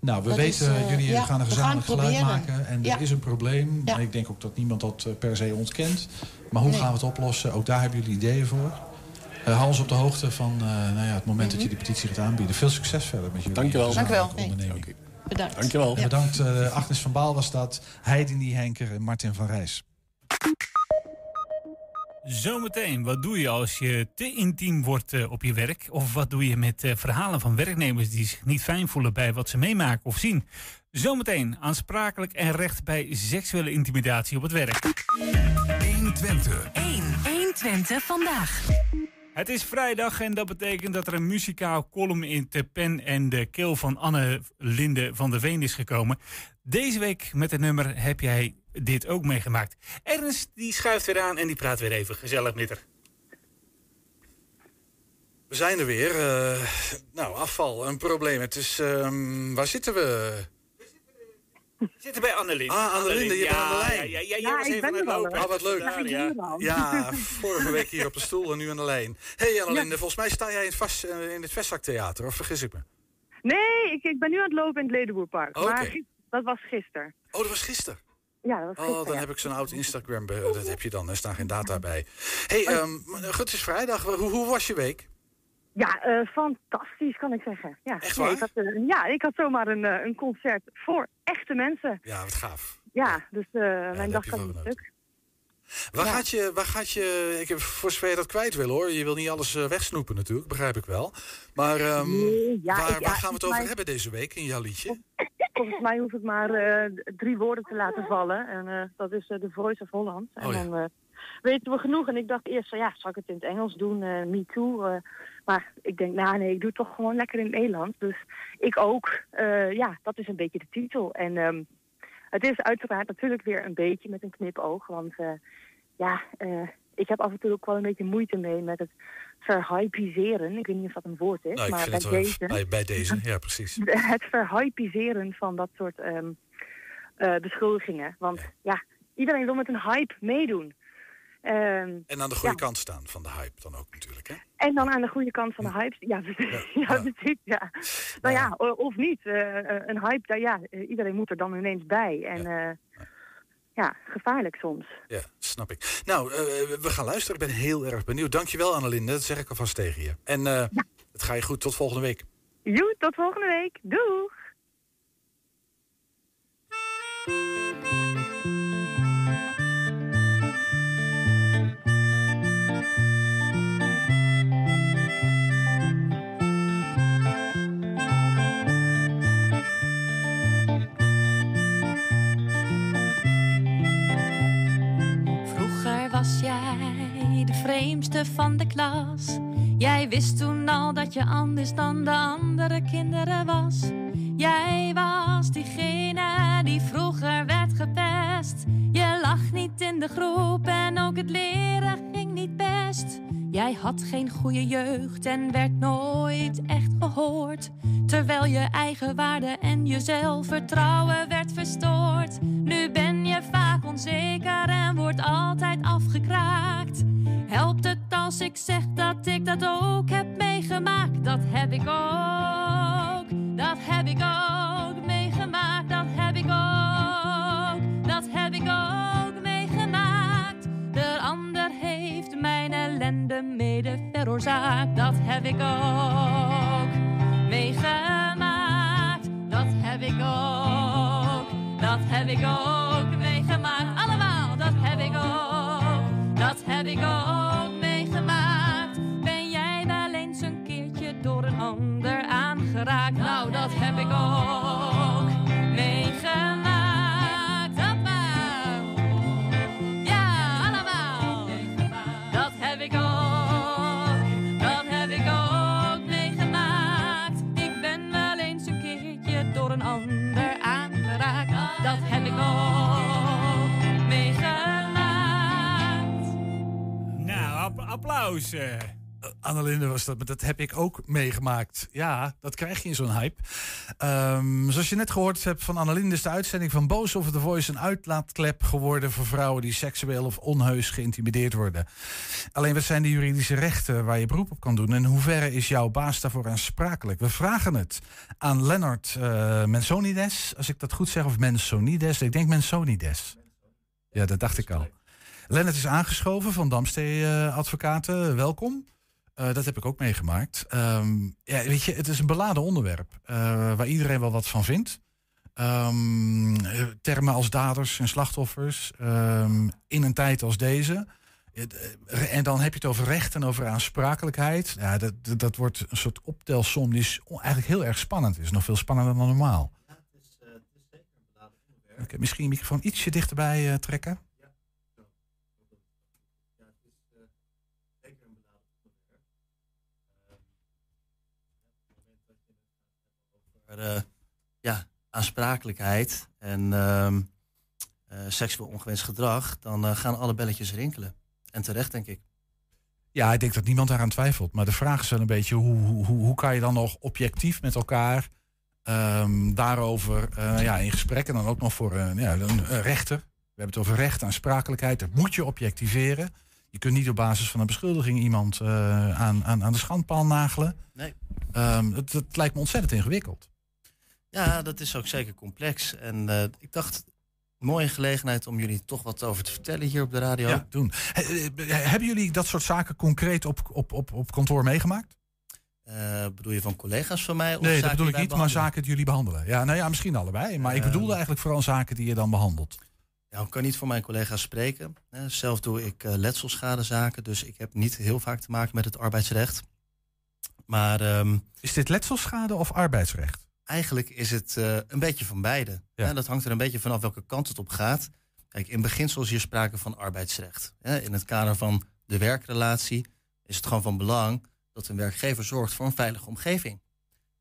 S4: Nou, we
S13: Dat
S4: weten,
S13: is, eh,
S4: jullie
S13: ja,
S4: gaan een gezamenlijk
S13: gaan
S4: geluid maken. En
S13: Ja.
S4: er is een probleem.
S13: Ja.
S4: Ik denk ook dat niemand dat eh, per se ontkent. Maar hoe
S13: Nee.
S4: gaan we het oplossen? Ook daar hebben jullie ideeën voor. Eh hou ons op de hoogte van eh, nou ja, het moment dat je die petitie gaat aanbieden. Veel succes verder met jullie
S15: Dankjewel.
S4: gezamenlijke
S14: Dankjewel.
S4: onderneming.
S13: bedankt.
S15: Dankjewel.
S4: En bedankt eh, Agnes van Baal was dat, Heidi Henker en Martin van Rijs.
S2: Zometeen, wat doe je als je te intiem wordt eh, op je werk? Of wat doe je met eh, verhalen van werknemers die zich niet fijn voelen bij wat ze meemaken of zien? Zometeen aansprakelijk en recht bij seksuele intimidatie op het werk.
S7: 120.
S8: 1. 120 vandaag.
S2: Het is vrijdag en dat betekent dat er een muzikaal column in de pen en de keel van Anne Linde van der Veen is gekomen. Deze week met het nummer heb jij dit ook meegemaakt. Ernst die schuift weer aan en die praat weer even gezellig met haar.
S16: We zijn er weer. eh, nou, afval, een probleem. Het is, ehm, waar zitten we?
S2: We zitten bij Annelien.
S16: Ah, Annelien, je bent aan de lijn.
S2: Ja, ja, ja, was
S17: ik
S2: even
S17: ben
S2: aan het
S17: er al.
S2: lopen.
S16: Ah, wat leuk.
S2: Ja, ja.
S16: vorige week hier op de stoel en nu aan de lijn. hey Annelien, volgens mij sta jij in het, vast, eh, in het Vestzaktheater, of vergis ik me?
S17: Nee, ik, ik ben nu aan het lopen in het Ledenboerpark.
S16: Oké.
S17: Maar dat was gisteren.
S16: Oh, dat was gisteren.
S17: Ja, dat was gisteren.
S16: Oh, dan
S17: ja.
S16: heb ik zo'n oud Instagram. be- Dat heb je dan, er staan geen data bij. hey, goed, het is vrijdag. Hoe, hoe was je week?
S17: Ja, eh, fantastisch kan ik zeggen. Ja,
S16: Echt
S17: Nee,
S16: waar?
S17: ik had, eh, ja, ik had zomaar een, eh, een concert voor echte mensen.
S16: Ja, wat gaaf.
S17: Ja, dus eh, mijn dag gaat
S16: genoten.
S17: stuk.
S18: Waar,
S17: Ja.
S18: gaat je, waar gaat je, ik heb voor zover je dat kwijt wil hoor. Je wil niet alles eh, wegsnoepen natuurlijk, begrijp ik wel. Maar ehm,
S17: Nee, ja,
S18: waar,
S17: ik- ja,
S18: waar gaan we het over hebben deze week in jouw liedje?
S17: Volgens mij hoef ik maar eh, drie woorden te laten vallen. En eh, dat is The Voice of Holland. En
S18: Oh
S17: dan weten we genoeg. En ik dacht eerst van ja, zal ik het in het Engels doen? me too. maar ik denk, nou nee, ik doe het toch gewoon lekker in het Nederlands. Dus ik ook. Ja, dat is een beetje de titel. En ehm, het is uiteraard natuurlijk weer een beetje met een knipoog. Want eh, ja, eh, ik heb af en toe ook wel een beetje moeite mee met het verhypiseren. Ik weet niet of dat een woord is,
S18: Nou,
S17: maar bij
S18: wel
S17: deze...
S18: bij, bij deze, ja precies.
S17: het verhypiseren van dat soort ehm, eh, beschuldigingen. Want ja. iedereen wil met een hype meedoen. Ehm,
S18: En aan de goede
S17: ja.
S18: kant staan van de hype dan ook natuurlijk. Hè?
S17: En dan aan de goede kant van de hype. Ja. Ja, precies, ja. Nou ja, of niet. Eh, eh, een hype, daar, ja, eh, iedereen moet er dan ineens bij. En ja, ja gevaarlijk soms.
S18: Ja, snap ik. Nou, we gaan luisteren. Ik ben heel erg benieuwd. Dankjewel Annelinde, dat zeg ik alvast tegen je. En het ga je goed. Tot volgende week.
S17: Joe, tot volgende week. Doeg!
S19: Vreemdste van de klas. Jij wist toen al dat je anders dan de andere kinderen was. Jij was diegene die vroeger werd gepest. Je lag niet in de groep en ook het leren ging niet best. Jij had geen goede jeugd en werd nooit echt gehoord. Terwijl je eigen waarde en je zelfvertrouwen werd verstoord. Nu ben onzeker en wordt altijd afgekraakt. Helpt het als ik zeg dat ik dat ook heb meegemaakt? Dat heb ik ook, dat heb ik ook meegemaakt. Dat heb ik ook, dat heb ik ook meegemaakt. De ander heeft mijn ellende mede veroorzaakt. Dat heb ik ook meegemaakt. Dat heb ik ook, dat heb ik ook meegemaakt. Allemaal, dat heb ik ook, dat heb ik ook meegemaakt. Ben jij wel eens een keertje door een ander aangeraakt? Nou, dat heb ik ook
S2: applaus. eh.
S4: Annelinde was dat, maar dat heb ik ook meegemaakt. Ja, dat krijg je in zo'n hype. Ehm, zoals je net gehoord hebt van Annelinde is de uitzending van Boos over The Voice een uitlaatklep geworden voor vrouwen die seksueel of onheus geïntimideerd worden. Alleen wat zijn de juridische rechten waar je beroep op kan doen en in hoeverre is jouw baas daarvoor aansprakelijk? We vragen het aan Lennart eh, Mensonides, als ik dat goed zeg, of Mensonides. Ik denk Mensonides. Ja, dat dacht ik al. Lennart is aangeschoven van Damstee eh, Advocaten. Welkom. Eh, dat heb ik ook meegemaakt. Ehm, ja, weet je, het is een beladen onderwerp eh, waar iedereen wel wat van vindt. Ehm, eh, termen als daders en slachtoffers ehm, in een tijd als deze. Het, En dan heb je het over recht en over aansprakelijkheid. Ja, dat, dat, dat wordt een soort optelsom die is eigenlijk heel erg spannend is. Nog veel spannender dan normaal. Oké, misschien je microfoon ietsje dichterbij trekken.
S20: Eh, ja, aansprakelijkheid en ehm, eh, seksueel ongewenst gedrag, dan eh, gaan alle belletjes rinkelen. En terecht, denk ik.
S4: Ja, ik denk dat niemand daaraan twijfelt. Maar de vraag is wel een beetje hoe, hoe, hoe, kan je dan nog objectief met elkaar ehm, daarover ja, in gesprek en dan ook nog voor een, ja, een, rechter. We hebben het over recht, aansprakelijkheid. Dat moet je objectiveren. Je kunt niet op basis van een beschuldiging iemand aan, aan, aan de schandpaal nagelen.
S20: Nee.
S4: Ehm, het, het lijkt me ontzettend ingewikkeld.
S20: Ja, dat is ook zeker complex. En eh, ik dacht, mooie gelegenheid om jullie toch wat over te vertellen hier op de radio.
S4: Ja, doen. He- eh, hebben jullie dat soort zaken concreet op, op, op, op kantoor meegemaakt?
S20: Eh, bedoel je van collega's van mij? Of
S4: Nee, dat bedoel ik niet, maar zaken die jullie behandelen. Ja, nou ja, misschien allebei. Maar ik bedoelde eigenlijk vooral zaken die je dan behandelt.
S20: Ja, ik kan niet voor mijn collega's spreken. Zelf doe ik letselschadezaken, dus ik heb niet heel vaak te maken met het arbeidsrecht. Maar ehm,
S4: Is dit letselschade of arbeidsrecht?
S20: Eigenlijk is het eh, een beetje van beide.
S4: Ja.
S20: Dat hangt er een beetje vanaf welke kant het op gaat. Kijk, in beginsel is hier sprake van arbeidsrecht. In het kader van de werkrelatie is het gewoon van belang dat een werkgever zorgt voor een veilige omgeving.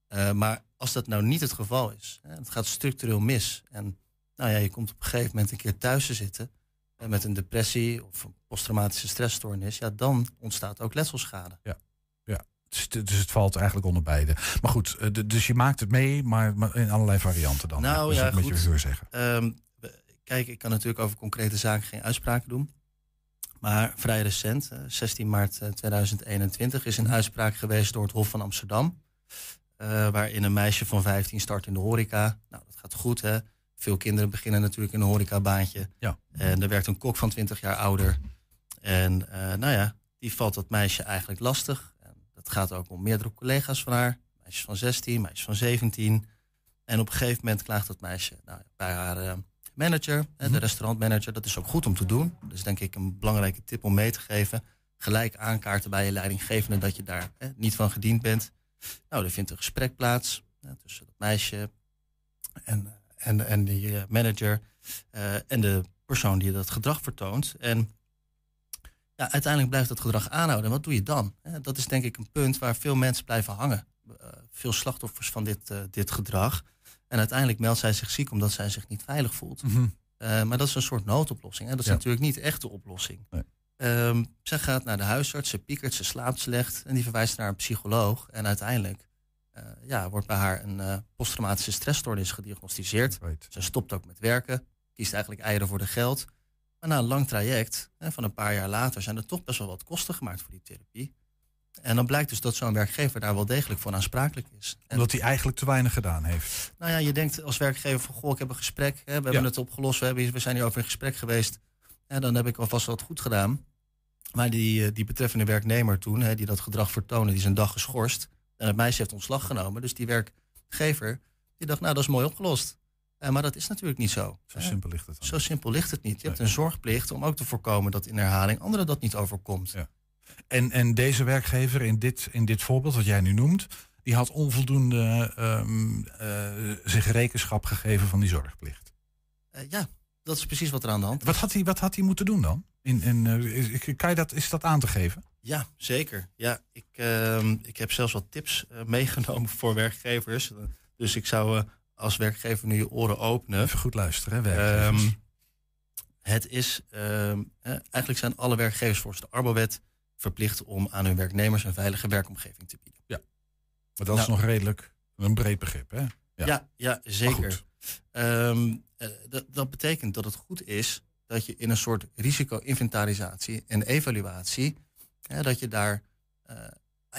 S20: Eh, maar als dat nou niet het geval is, hè, het gaat structureel mis. En nou ja, je komt op een gegeven moment een keer thuis te zitten met een depressie of een posttraumatische stressstoornis, ja, dan ontstaat ook letselschade.
S4: Ja. Dus, dus het valt eigenlijk onder beide. Maar goed, eh, dus je maakt het mee, maar, in allerlei varianten dan.
S20: Nou
S4: Dat is
S20: ja,
S4: ook wat je zeggen.
S20: Ehm, kijk, ik kan natuurlijk over concrete zaken geen uitspraken doen. Maar vrij recent, eh, 16 maart eh, 2021, is een uitspraak geweest door het Hof van Amsterdam. eh, waarin een meisje van 15 start in de horeca. Nou, dat gaat goed, hè. Veel kinderen beginnen natuurlijk in een horecabaantje.
S4: Ja.
S20: En er werkt een kok van 20 jaar ouder. En eh, nou ja, die valt dat meisje eigenlijk lastig. En dat gaat ook om meerdere collega's van haar. Meisjes van 16, meisjes van 17. En op een gegeven moment klaagt dat meisje nou, bij haar eh, manager, hè, de restaurantmanager. Dat is ook goed om te doen. Dat is denk ik een belangrijke tip om mee te geven. Gelijk aankaarten bij je leidinggevende dat je daar hè, niet van gediend bent. Nou, er vindt een gesprek plaats hè, tussen dat meisje en, en, en die eh, manager eh, en de persoon die dat gedrag vertoont. En ja, uiteindelijk blijft dat gedrag aanhouden. En wat doe je dan? Dat is denk ik een punt waar veel mensen blijven hangen. Eh, veel slachtoffers van dit, eh, dit gedrag. En uiteindelijk meldt zij zich ziek omdat zij zich niet veilig voelt.
S4: Mhm.
S20: Eh, maar dat is een soort noodoplossing. Hè? Dat is
S4: Ja.
S20: natuurlijk niet echt de oplossing. Ehm, zij gaat naar de huisarts, ze piekert, ze slaapt slecht. En die verwijst naar een psycholoog. En uiteindelijk ja, wordt bij haar een posttraumatische stressstoornis gediagnosticeerd. Ze stopt ook met werken, kiest eigenlijk eieren voor de geld. Maar na een lang traject, hè, van een paar jaar later, zijn er toch best wel wat kosten gemaakt voor die therapie. En dan blijkt dus dat zo'n werkgever daar wel degelijk voor aansprakelijk is. En
S4: Omdat hij eigenlijk te weinig gedaan heeft.
S20: nou ja, je denkt als werkgever van, goh, ik heb een gesprek, hè, we hebben het opgelost, we, hebben, we zijn hier over in gesprek geweest. Ja, dan heb ik alvast wat goed gedaan. Maar die, eh, die betreffende werknemer toen, hè, die dat gedrag vertoonde, die is een dag geschorst. En het meisje heeft ontslag genomen. Dus die werkgever, die dacht, nou, dat is mooi opgelost. Eh, maar dat is natuurlijk niet zo.
S4: Zo simpel ligt het.
S20: Zo simpel ligt het niet. Je hebt een zorgplicht om ook te voorkomen dat in herhaling anderen dat niet overkomt.
S4: En, en deze werkgever in dit, in dit voorbeeld wat jij nu noemt, die had onvoldoende ehm, eh, zich rekenschap gegeven van die zorgplicht.
S20: Eh, ja, dat is precies wat er aan de hand is.
S4: Wat had hij, wat had hij moeten doen dan? In, in, is- kan je dat, is dat aan te geven?
S20: Ja, zeker. Ja, ik, ehm, ik heb zelfs wat tips meegenomen voor werkgevers. Dus ik zou als werkgever nu je oren openen.
S4: Even goed luisteren, hè.
S20: Ehm, het is, ehm, eh, eigenlijk zijn alle werkgevers volgens de Arbowet verplicht om aan hun werknemers een veilige werkomgeving te bieden.
S4: Ja. Maar dat is
S20: Nou.
S4: nog redelijk een breed begrip, hè?
S20: Ja, ja, zeker. Ehm, eh, dat, betekent dat het goed is dat je in een soort risico-inventarisatie en evaluatie, hè, dat je daar eh,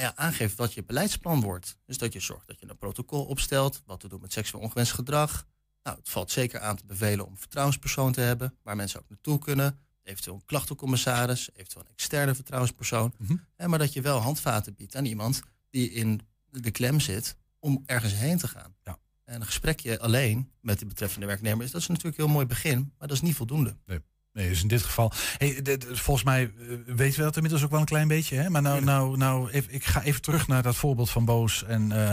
S20: ja, aangeeft wat je beleidsplan wordt. Dus dat je zorgt dat je een protocol opstelt, wat te doen met seksueel ongewenst gedrag. Nou, het valt zeker aan te bevelen om een vertrouwenspersoon te hebben, waar mensen ook naartoe kunnen. Eventueel een klachtencommissaris, eventueel een externe vertrouwenspersoon. Hè, maar dat je wel handvaten biedt aan iemand die in de klem zit om ergens heen te gaan.
S4: Ja.
S20: En een gesprekje alleen met de betreffende werknemer is dat is natuurlijk een heel mooi begin, maar dat is niet voldoende.
S4: Nee. Nee, dus in dit geval. Hey, dit- volgens mij eh, weten we dat inmiddels ook wel een klein beetje. Hè? Maar nou, nou, nou even, ik ga even terug naar dat voorbeeld van Boos. En eh,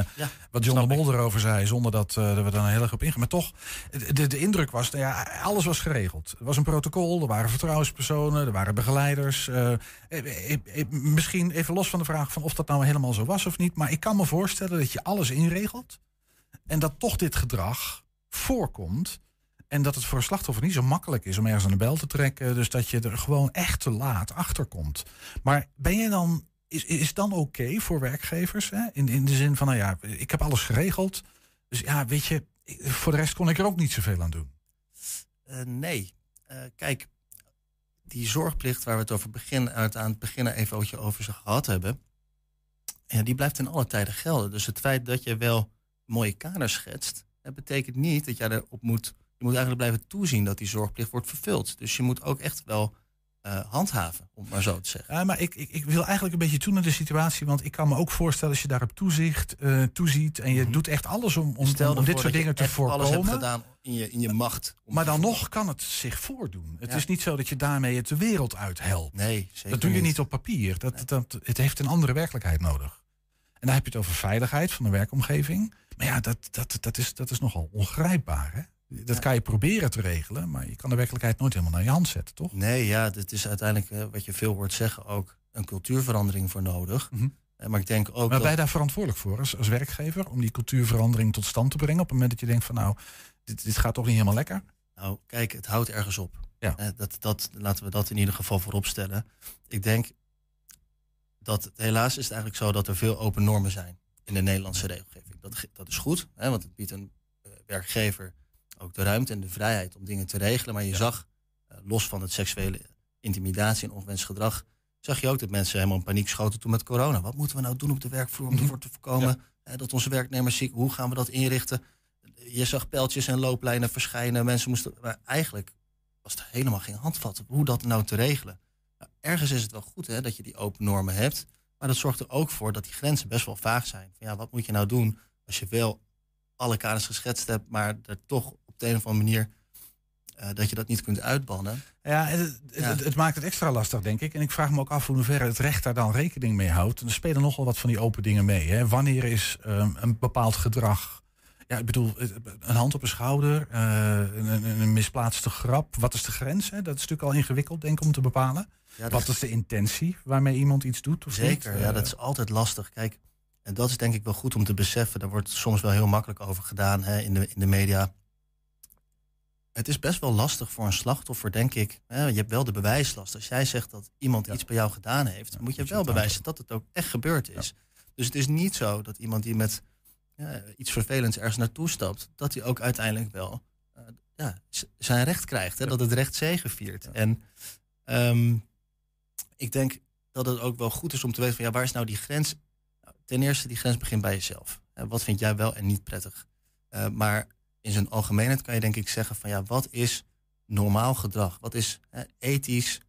S4: wat John de Mol erover zei, zonder dat, dat we daar heel erg op ingaan. Maar toch, de, de indruk was, nou ja, alles was geregeld. Er was een protocol, er waren vertrouwenspersonen, er waren begeleiders. eh, eh, misschien even los van de vraag van of dat nou helemaal zo was of niet. Maar ik kan me voorstellen dat je alles inregelt. En dat toch dit gedrag voorkomt. En dat het voor een slachtoffer niet zo makkelijk is om ergens aan de bel te trekken. Dus dat je er gewoon echt te laat achter komt. Maar ben je dan, is, is dan oké voor werkgevers? Hè? In, in de zin van, nou ja, ik heb alles geregeld. Dus ja, weet je, voor de rest kon ik er ook niet zoveel aan doen.
S20: Eh, nee. Eh, kijk, die zorgplicht waar we het over begin, uit aan het begin even over, gehad hebben, ja, die blijft in alle tijden gelden. Dus het feit dat je wel mooie kaders schetst, dat betekent niet dat jij erop moet. Je moet eigenlijk blijven toezien dat die zorgplicht wordt vervuld. Dus je moet ook echt wel eh, handhaven, om maar zo te zeggen.
S4: Ja, maar ik, ik, ik wil eigenlijk een beetje toe naar de situatie. Want ik kan me ook voorstellen als je daarop toezicht, eh, toeziet. en je doet echt alles om, om,
S20: Stel
S4: om dit soort dingen te
S20: echt alles hebt
S4: voorkomen.
S20: gedaan in je, in je macht.
S4: Maar dan nog kan het zich voordoen. Het
S20: Ja.
S4: is niet zo dat je daarmee het de wereld uithelpt.
S20: Nee, zeker
S4: dat doe je
S20: niet.
S4: niet op papier. Dat, dat, het heeft een andere werkelijkheid nodig. En dan heb je het over veiligheid van de werkomgeving. Maar ja, dat, dat, dat, is, dat is nogal ongrijpbaar. Hè? Dat kan je proberen te regelen, maar je kan de werkelijkheid nooit helemaal naar je hand zetten, toch?
S20: Nee, ja, dit is uiteindelijk wat je veel hoort zeggen ook een cultuurverandering voor nodig. Eh, Maar ik denk ook
S4: Mhm. Maar
S20: dat...
S4: ben je daar verantwoordelijk voor als, als werkgever om die cultuurverandering tot stand te brengen? Op het moment dat je denkt van nou, dit, dit gaat toch niet helemaal lekker?
S20: Nou, kijk, het houdt ergens op.
S4: Ja.
S20: Eh, dat, dat, laten we dat in ieder geval voorop stellen. Ik denk dat helaas is het eigenlijk zo dat er veel open normen zijn in de Nederlandse regelgeving. Dat, dat is goed, hè, want het biedt een eh, werkgever ook de ruimte en de vrijheid om dingen te regelen. Maar je zag, eh, los van het seksuele intimidatie en ongewenst gedrag, zag je ook dat mensen helemaal in paniek schoten toen met corona. Wat moeten we nou doen op de werkvloer om ervoor te voorkomen dat onze werknemers ziek, hoe gaan we dat inrichten? Je zag pijltjes en looplijnen verschijnen. Mensen moesten, maar eigenlijk was er helemaal geen handvat op hoe dat nou te regelen. Nou, ergens is het wel goed hè, dat je die open normen hebt. Maar dat zorgt er ook voor dat die grenzen best wel vaag zijn. Van, ja, wat moet je nou doen als je wel alle kaders geschetst hebt, maar er toch op de een of andere manier eh, dat je dat niet kunt uitbannen.
S4: Ja, het, het,
S20: Ja.
S4: het- het maakt het extra lastig, denk ik. En ik vraag me ook af hoe hoeverre het recht daar dan rekening mee houdt. En er spelen nogal wat van die open dingen mee. Hè. Wanneer is ehm, een bepaald gedrag... Ja, ik bedoel, een hand op een schouder, eh, een, een, een misplaatste grap. Wat is de grens? Hè? Dat is natuurlijk al ingewikkeld, denk ik, om te bepalen.
S20: Ja,
S4: wat
S20: is-
S4: de intentie waarmee iemand iets doet? Of
S20: Zeker,
S4: niet?
S20: ja,
S4: Eh,
S20: dat is altijd lastig. Kijk, en dat is denk ik wel goed om te beseffen. Daar wordt soms wel heel makkelijk over gedaan hè, in, de, in de media. Het is best wel lastig voor een slachtoffer, denk ik. Hè, je hebt wel de bewijslast. Als jij zegt dat iemand iets bij jou gedaan heeft, moet je wel bewijzen dat het ook echt gebeurd is. Dus het is niet zo dat iemand die met ja, iets vervelends ergens naartoe stapt, dat hij ook uiteindelijk wel eh, ja, zijn recht krijgt. Hè, Dat het recht zegeviert. En ehm, ik denk dat het ook wel goed is om te weten van ja, waar is nou die grens? Nou, ten eerste, die grens begint bij jezelf. Wat vind jij wel en niet prettig? Eh, maar in zijn algemeenheid kan je denk ik zeggen van ja, wat is normaal gedrag? Wat is hè, ethisch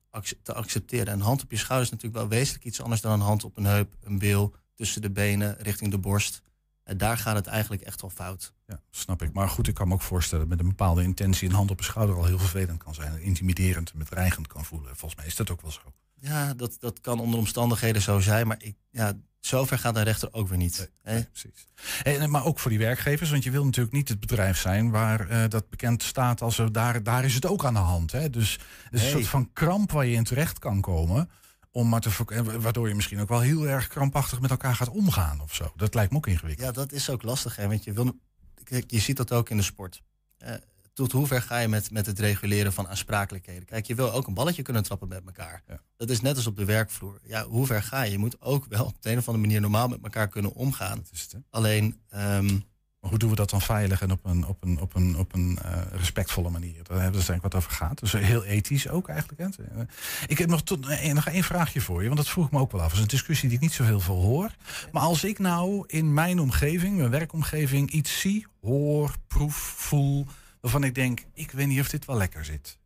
S20: te accepteren? Een hand op je schouder is natuurlijk wel wezenlijk iets anders dan een hand op een heup, een bil, tussen de benen, richting de borst. En daar gaat het eigenlijk echt wel fout.
S4: Ja, snap ik. Maar goed, ik kan me ook voorstellen met een bepaalde intentie een hand op een schouder al heel vervelend kan zijn. en Intimiderend en bedreigend kan voelen. Volgens mij is dat ook wel zo.
S20: Ja, dat, dat kan onder omstandigheden zo zijn, maar ik, ja, zover gaat een rechter ook weer niet.
S4: precies. En, maar ook voor die werkgevers, want je wil natuurlijk niet het bedrijf zijn waar eh, dat bekend staat als er, daar, daar is het ook aan de hand. Hè? Dus het is een soort van kramp waar je in terecht kan komen. Om maar te, eh, waardoor je misschien ook wel heel erg krampachtig met elkaar gaat omgaan of zo. Dat lijkt me ook ingewikkeld.
S20: Ja, dat is ook lastig, hè? want je, wil, je ziet dat ook in de sport. Eh, tot hoever ga je met, met het reguleren van aansprakelijkheden? Kijk, je wil ook een balletje kunnen trappen met elkaar. Dat is net als op de werkvloer. Ja, hoe ver ga je? Je moet ook wel op de een of andere manier normaal met elkaar kunnen omgaan. Alleen, ehm,
S4: Maar hoe doen we dat dan veilig en op een, op een, op een, op een eh, respectvolle manier? Daar hebben we het denk ik wat over gaat. Dus heel ethisch ook eigenlijk. Hè? Eh, Ik heb nog, tot, eh, nog één vraagje voor je, want dat vroeg ik me ook wel af. Dat is een discussie die ik niet zo heel veel hoor. Maar als ik nou in mijn omgeving, mijn werkomgeving, iets zie, hoor, proef, voel, waarvan ik denk, ik weet niet of dit wel lekker zit.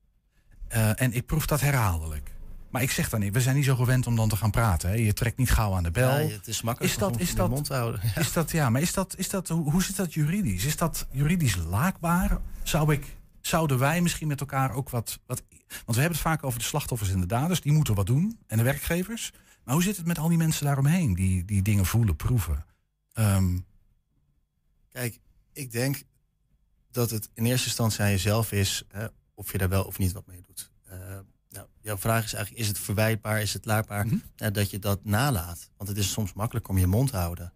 S4: Eh, en ik proef dat herhaaldelijk. Maar ik zeg dan niet, we zijn niet zo gewend om dan te gaan praten. Hè. Je trekt niet gauw aan de bel.
S20: Ja, het is makkelijk
S4: Is dat,
S20: om
S4: is dat,
S20: mond te houden.
S4: Is dat, ja, maar is dat, is dat, hoe, hoe zit dat juridisch? Is dat juridisch laakbaar? Zou ik, zouden wij misschien met elkaar ook wat, wat... Want we hebben het vaak over de slachtoffers en de daders. Die moeten wat doen. En de werkgevers. Maar hoe zit het met al die mensen daaromheen? Die, die dingen voelen, proeven. Ehm,
S20: Kijk, ik denk dat het in eerste instantie aan jezelf is hè, of je daar wel of niet wat mee doet. Eh, nou, jouw vraag is eigenlijk, is het verwijtbaar, is het laatbaar
S4: Mhm.
S20: dat je dat nalaat? Want het is soms makkelijk om je mond te houden.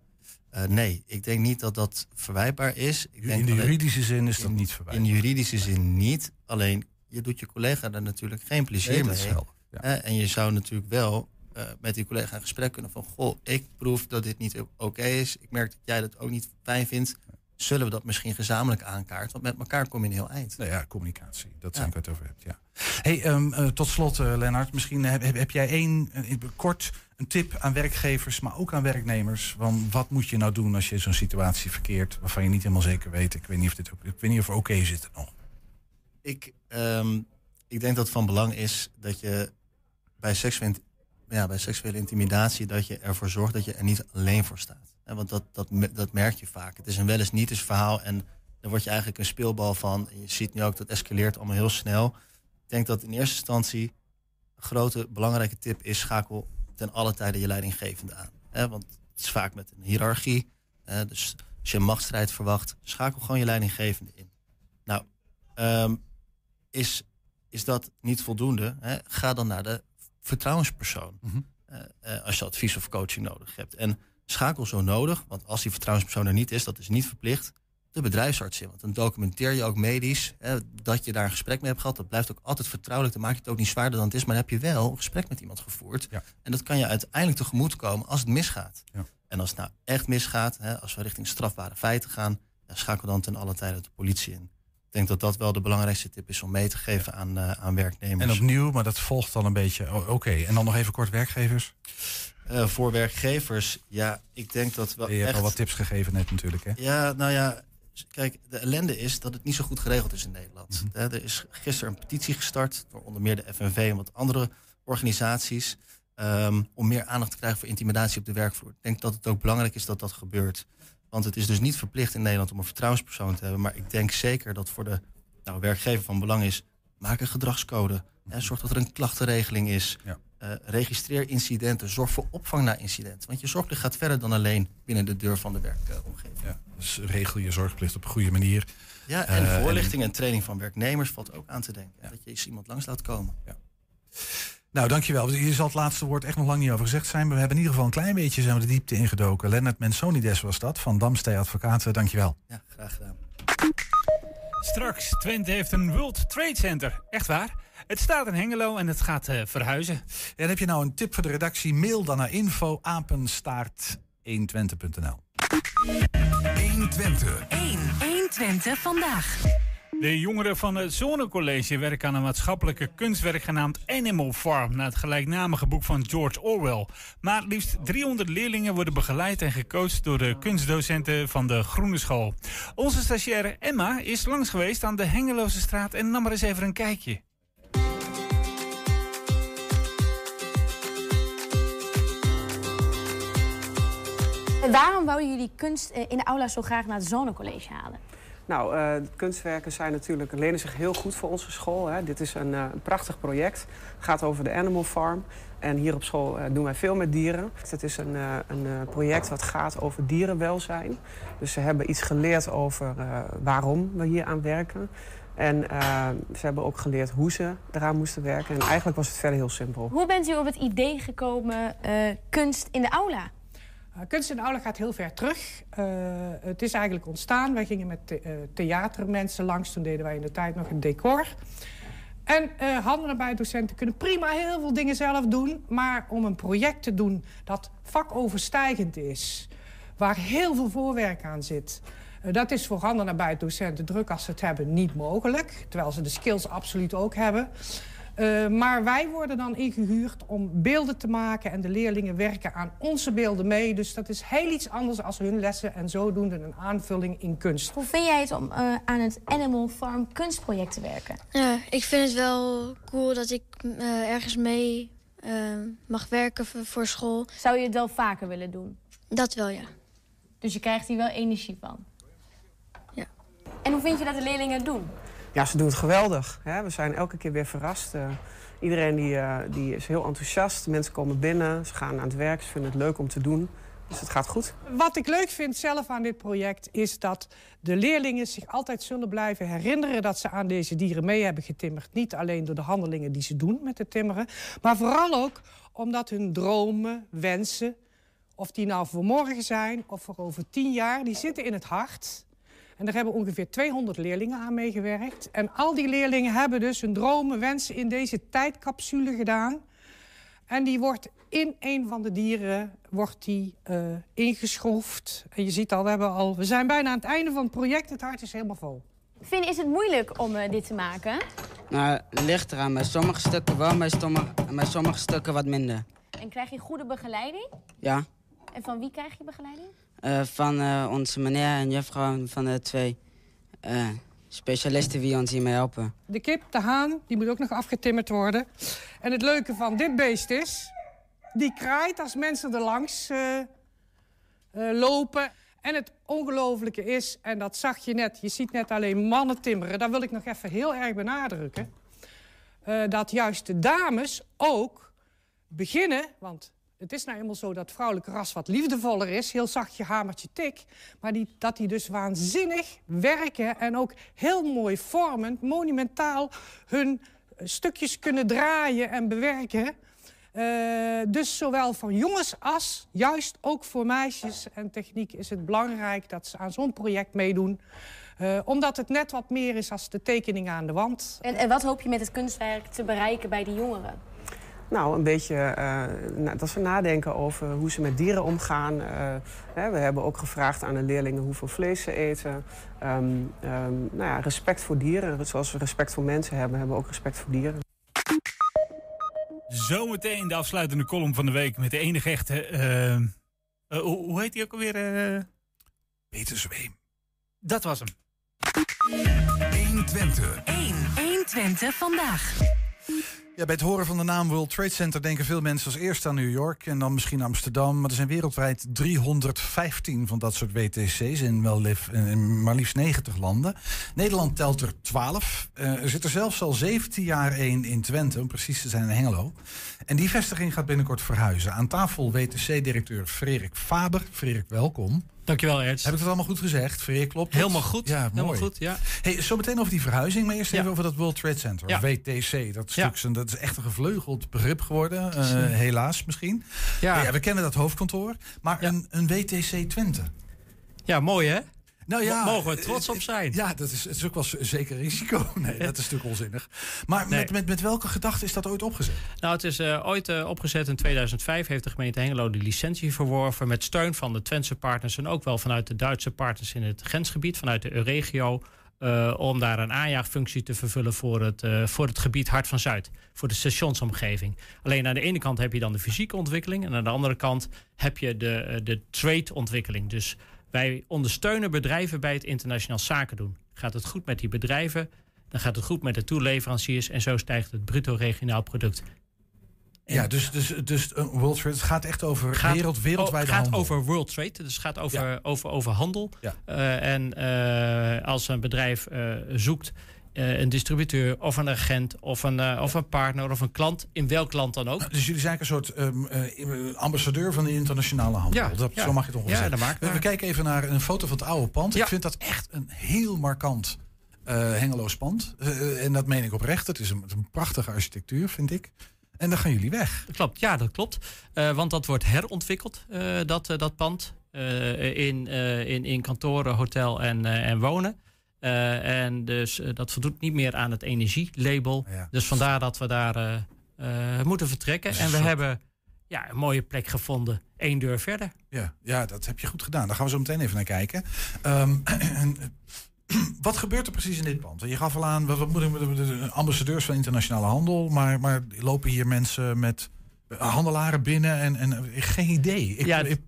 S20: Eh, nee, ik denk niet dat dat verwijtbaar is. Ik denk
S4: in de
S20: alleen-
S4: juridische zin is dat
S20: in-
S4: niet verwijtbaar.
S20: In juridische zin niet. Alleen, je doet je collega daar natuurlijk geen plezier
S4: Nee,
S20: mee. en je zou natuurlijk wel eh, met die collega in gesprek kunnen van... goh, ik proef dat dit niet oké is. Ik merk dat jij dat ook niet fijn vindt. Zullen we dat misschien gezamenlijk aankaarten? Want met elkaar kom je een heel eind.
S4: Nou ja, communicatie. Dat
S20: Ja.
S4: zijn waar je het over hebt, ja. Hey, ehm, eh, tot slot, eh, Lennart. Misschien heb, heb, heb jij één, eh, kort een tip aan werkgevers, maar ook aan werknemers. Van wat moet je nou doen als je in zo'n situatie verkeert... waarvan je niet helemaal zeker weet... ik weet niet of, dit, ik weet niet of oké zitten nog.
S20: Ik, ehm, ik denk dat het van belang is dat je bij seksuele, ja, bij seksuele intimidatie dat je ervoor zorgt dat je er niet alleen voor staat. Want dat, dat, dat merk je vaak. Het is een wel eens niet eens verhaal en daar word je eigenlijk een speelbal van. En je ziet nu ook dat escaleert allemaal heel snel. Ik denk dat in eerste instantie een grote belangrijke tip is schakel ten alle tijde je leidinggevende aan. Hè, want het is vaak met een hiërarchie. Dus als je een machtsstrijd verwacht, schakel gewoon je leidinggevende in. Nou, ehm, is, is dat niet voldoende? Hè? Ga dan naar de vertrouwenspersoon. Eh, eh, als je advies of coaching nodig hebt. En schakel zo nodig, want als die vertrouwenspersoon er niet is, dat is niet verplicht, de bedrijfsarts in. Want dan documenteer je ook medisch hè, dat je daar een gesprek mee hebt gehad. Dat blijft ook altijd vertrouwelijk. Dan maak je het ook niet zwaarder dan het is. Maar dan heb je wel een gesprek met iemand gevoerd. En dat kan je uiteindelijk tegemoet komen als het misgaat. En als het nou echt misgaat, hè, als we richting strafbare feiten gaan, ja, schakel dan ten alle tijde de politie in. Ik denk dat dat wel de belangrijkste tip is om mee te geven aan, eh, aan werknemers.
S4: En opnieuw, maar dat volgt dan een beetje. oh, Oké, en dan nog even kort werkgevers.
S20: Eh, voor werkgevers, ja, ik denk dat wel
S4: Je hebt
S20: echt...
S4: al wat tips gegeven net natuurlijk. Hè?
S20: Ja, nou ja, kijk, de ellende is dat het niet zo goed geregeld is in Nederland.
S4: Mhm.
S20: Er is gisteren een petitie gestart door onder meer de FNV en wat andere organisaties. ehm, om meer aandacht te krijgen voor intimidatie op de werkvloer. Ik denk dat het ook belangrijk is dat dat gebeurt. Want het is dus niet verplicht in Nederland om een vertrouwenspersoon te hebben. Maar ik denk zeker dat voor de nou, werkgever van belang is. Maak een gedragscode. Hè, zorg dat er een klachtenregeling is. Eh, registreer incidenten. Zorg voor opvang na incidenten. Want je zorgplicht gaat verder dan alleen binnen de deur van de werkomgeving.
S4: Ja, dus regel je zorgplicht op een goede manier.
S20: Ja, en
S4: Eh,
S20: voorlichting en training van werknemers valt ook aan te denken. Dat je eens iemand langs laat komen.
S4: Nou, dankjewel. Hier zal het laatste woord echt nog lang niet over gezegd zijn. Maar we hebben in ieder geval een klein beetje zijn we de diepte ingedoken. Lennart Mensonides was dat, van Damstee Advocaten. Dankjewel.
S20: Ja, graag gedaan.
S2: Straks, Twente heeft een World Trade Center. Echt waar? Het staat in Hengelo en het gaat eh, verhuizen.
S4: En heb je nou een tip voor de redactie? Mail dan naar info apenstaart 120.nl.
S12: 120.
S8: 1. 120 vandaag.
S2: De jongeren van het Zonnecollege werken aan een maatschappelijke kunstwerk genaamd Animal Farm, naar het gelijknamige boek van George Orwell. Maar liefst 300 leerlingen worden begeleid en gecoacht door de kunstdocenten van de Groene School. Onze stagiaire Emma is langs geweest aan de Hengeloze straat en nam er eens even een kijkje.
S21: Waarom wouden jullie kunst eh, in de aula zo graag naar het Zonnecollege halen?
S22: Nou, eh, kunstwerken zijn natuurlijk, lenen zich heel goed voor onze school. Hè. Dit is een, eh, prachtig project. Het gaat over de Animal Farm. En hier op school eh, doen wij veel met dieren. Het is een, een project wat gaat over dierenwelzijn. Dus ze hebben iets geleerd over waarom we hier aan werken. En ze hebben ook geleerd hoe ze eraan moesten werken. En eigenlijk was het verder heel simpel.
S21: Hoe bent u op het idee gekomen kunst in de aula?
S23: Uh, kunst in de gaat heel ver terug. Uh, het is eigenlijk ontstaan. Wij gingen met uh, theatermensen langs. Toen deden wij in de tijd nog een decor. En uh, handenarbeiddocenten kunnen prima heel veel dingen zelf doen. Maar om een project te doen dat vakoverstijgend is... waar heel veel voorwerk aan zit... Dat is voor handenarbeiddocenten, druk als ze het hebben, niet mogelijk. Terwijl ze de skills absoluut ook hebben. Uh, maar wij worden dan ingehuurd om beelden te maken en de leerlingen werken aan onze beelden mee. Dus dat is heel iets anders als hun lessen en zodoende een aanvulling in kunst.
S21: Hoe vind jij het om uh, aan het Animal Farm kunstproject te werken?
S24: Ja, ik vind het wel cool dat ik uh, ergens mee mag werken voor school.
S21: Zou je het wel vaker willen doen?
S24: Dat wel, ja.
S21: Dus je krijgt hier wel energie van?
S24: Ja.
S21: En hoe vind je dat de leerlingen het doen?
S22: Ja, ze doen het geweldig. Hè? We zijn elke keer weer verrast. Uh, iedereen die, uh, die is heel enthousiast. Mensen komen binnen, ze gaan aan het werk, ze vinden het leuk om te doen. Dus het gaat goed.
S23: Wat ik leuk vind zelf aan dit project is dat de leerlingen zich altijd zullen blijven herinneren dat ze aan deze dieren mee hebben getimmerd. Niet alleen door de handelingen die ze doen met het timmeren, maar vooral ook omdat hun dromen, wensen, of die nou voor morgen zijn of voor over tien jaar, die zitten in het hart. En daar hebben ongeveer 200 leerlingen aan meegewerkt. En al die leerlingen hebben dus hun dromen, wensen in deze tijdcapsule gedaan. En die wordt in een van de dieren wordt die, uh, ingeschroefd. En je ziet al we, hebben al, we zijn bijna aan het einde van het project. Het hart is helemaal vol.
S21: Finn, is het moeilijk om uh, dit te maken?
S25: Nou, ligt eraan. Bij sommige stukken wel, bij sommige, bij sommige stukken wat minder.
S21: En krijg je goede begeleiding?
S25: Ja.
S21: En van wie krijg je begeleiding?
S25: Uh, van uh, onze meneer en juffrouw van de twee uh, specialisten die ons hiermee helpen.
S23: De kip, de haan, die moet ook nog afgetimmerd worden. En het leuke van dit beest is... die kraait als mensen er langs eh, eh, lopen. En het ongelofelijke is, en dat zag je net... je ziet net alleen mannen timmeren. Dat wil ik nog even heel erg benadrukken. eh, dat juist de dames ook beginnen... want het is nou eenmaal zo dat vrouwelijke ras wat liefdevoller is. Heel zachtje hamertje tik. Maar die, dat die dus waanzinnig werken en ook heel mooi vormend, monumentaal hun stukjes kunnen draaien en bewerken. Eh, dus zowel voor jongens als juist ook voor meisjes en techniek is het belangrijk dat ze aan zo'n project meedoen. Eh, omdat het net wat meer is als de tekening aan de wand.
S21: En, en wat hoop je met het kunstwerk te bereiken bij die jongeren?
S22: Nou, een beetje eh, nou, dat ze nadenken over hoe ze met dieren omgaan. Eh, hè, we hebben ook gevraagd aan de leerlingen hoeveel vlees ze eten. Ehm, ehm, nou ja, respect voor dieren. Zoals we respect voor mensen hebben, hebben we ook respect voor dieren.
S2: Zometeen de afsluitende column van de week met de enige echte... eh, hoe, hoe heet die ook alweer? eh?
S4: Peter Zweem.
S2: Dat was hem.
S12: 120.
S8: 1. 120 vandaag.
S4: Ja, bij het horen van de naam World Trade Center denken veel mensen als eerste aan New York en dan misschien Amsterdam. Maar er zijn wereldwijd 315 van dat soort WTC's in, wel lief, in maar liefst 90 landen. Nederland telt er 12. Eh, er zit er zelfs al 17 jaar één in Twente, om precies te zijn in Hengelo. En die vestiging gaat binnenkort verhuizen. Aan tafel WTC-directeur Frederik Faber. Frederik, welkom.
S26: Dankjewel, Ernst.
S4: Heb ik het allemaal goed gezegd? Frederik, klopt?
S26: Helemaal goed.
S4: Ja,
S26: Helemaal
S4: mooi.
S26: goed, ja.
S4: Hey, zo meteen over die verhuizing, maar eerst even over dat World Trade Center.
S26: Ja.
S4: WTC, dat, stuk, zijn- dat is echt een gevleugeld begrip geworden. eh, helaas misschien.
S26: Ja.
S4: we kennen dat hoofdkantoor. Maar een, een WTC Twente.
S26: Ja, mooi hè?
S4: Nou ja,
S26: Mo- Mogen we trots op zijn.
S4: Ja, dat is, het is ook wel zeker risico. Nee, dat is natuurlijk onzinnig. Maar
S26: Nee.
S4: met, met, met welke gedachte is dat ooit opgezet?
S26: Nou, het is eh, ooit eh, opgezet in 2005. Heeft de gemeente Hengelo de licentie verworven. Met steun van de Twentse partners. En ook wel vanuit de Duitse partners in het grensgebied. Vanuit de Euregio. Eh, om daar een aanjaagfunctie te vervullen voor het, eh, voor het gebied Hart van Zuid. Voor de stationsomgeving. Alleen aan de ene kant heb je dan de fysieke ontwikkeling. En aan de andere kant heb je de, eh, de trade-ontwikkeling. Dus wij ondersteunen bedrijven bij het internationaal zaken doen. Gaat het goed met die bedrijven, dan gaat het goed met de toeleveranciers en zo stijgt het bruto regionaal product.
S4: Ja, dus, dus, dus een World Trade, het gaat echt over
S26: Gaat-
S4: wereld, wereldwijde
S26: Het gaat
S4: handel.
S26: over world trade, dus het gaat over,
S4: Ja.
S26: over, over handel.
S4: Ja.
S26: Eh, en eh, als een bedrijf eh, zoekt eh, een distributeur of een agent of een, eh, of een partner of een klant, in welk land dan ook.
S4: Dus jullie zijn een soort ehm, eh, ambassadeur van de internationale handel.
S26: Ja,
S4: dat. Zo mag je het ongeveer zeggen. we, kijken even naar een foto van het oude pand. Ik vind dat echt een heel markant eh Hengeloos pand. Eh, en dat meen ik oprecht. Het is een, het is een prachtige architectuur, vind ik. En dan gaan jullie weg.
S26: Klopt, ja, dat klopt. Eh, want dat wordt herontwikkeld, eh, dat, eh, dat pand. in, in, in kantoren, hotel en, en wonen. En dus dat voldoet niet meer aan het energielabel. Dus vandaar dat we daar moeten vertrekken. En we
S4: soort-
S26: hebben ja, een mooie plek gevonden. Eén deur verder.
S4: Ja, ja, dat heb je goed gedaan. Daar gaan we zo meteen even naar kijken. Ehm, eh, wat gebeurt er precies in dit pand? Je gaf al aan, wat, wat moeten ambassadeurs van internationale handel. Maar, maar lopen hier mensen met handelaren binnen en, en eh, geen idee. Ik,
S26: ja,
S4: ik-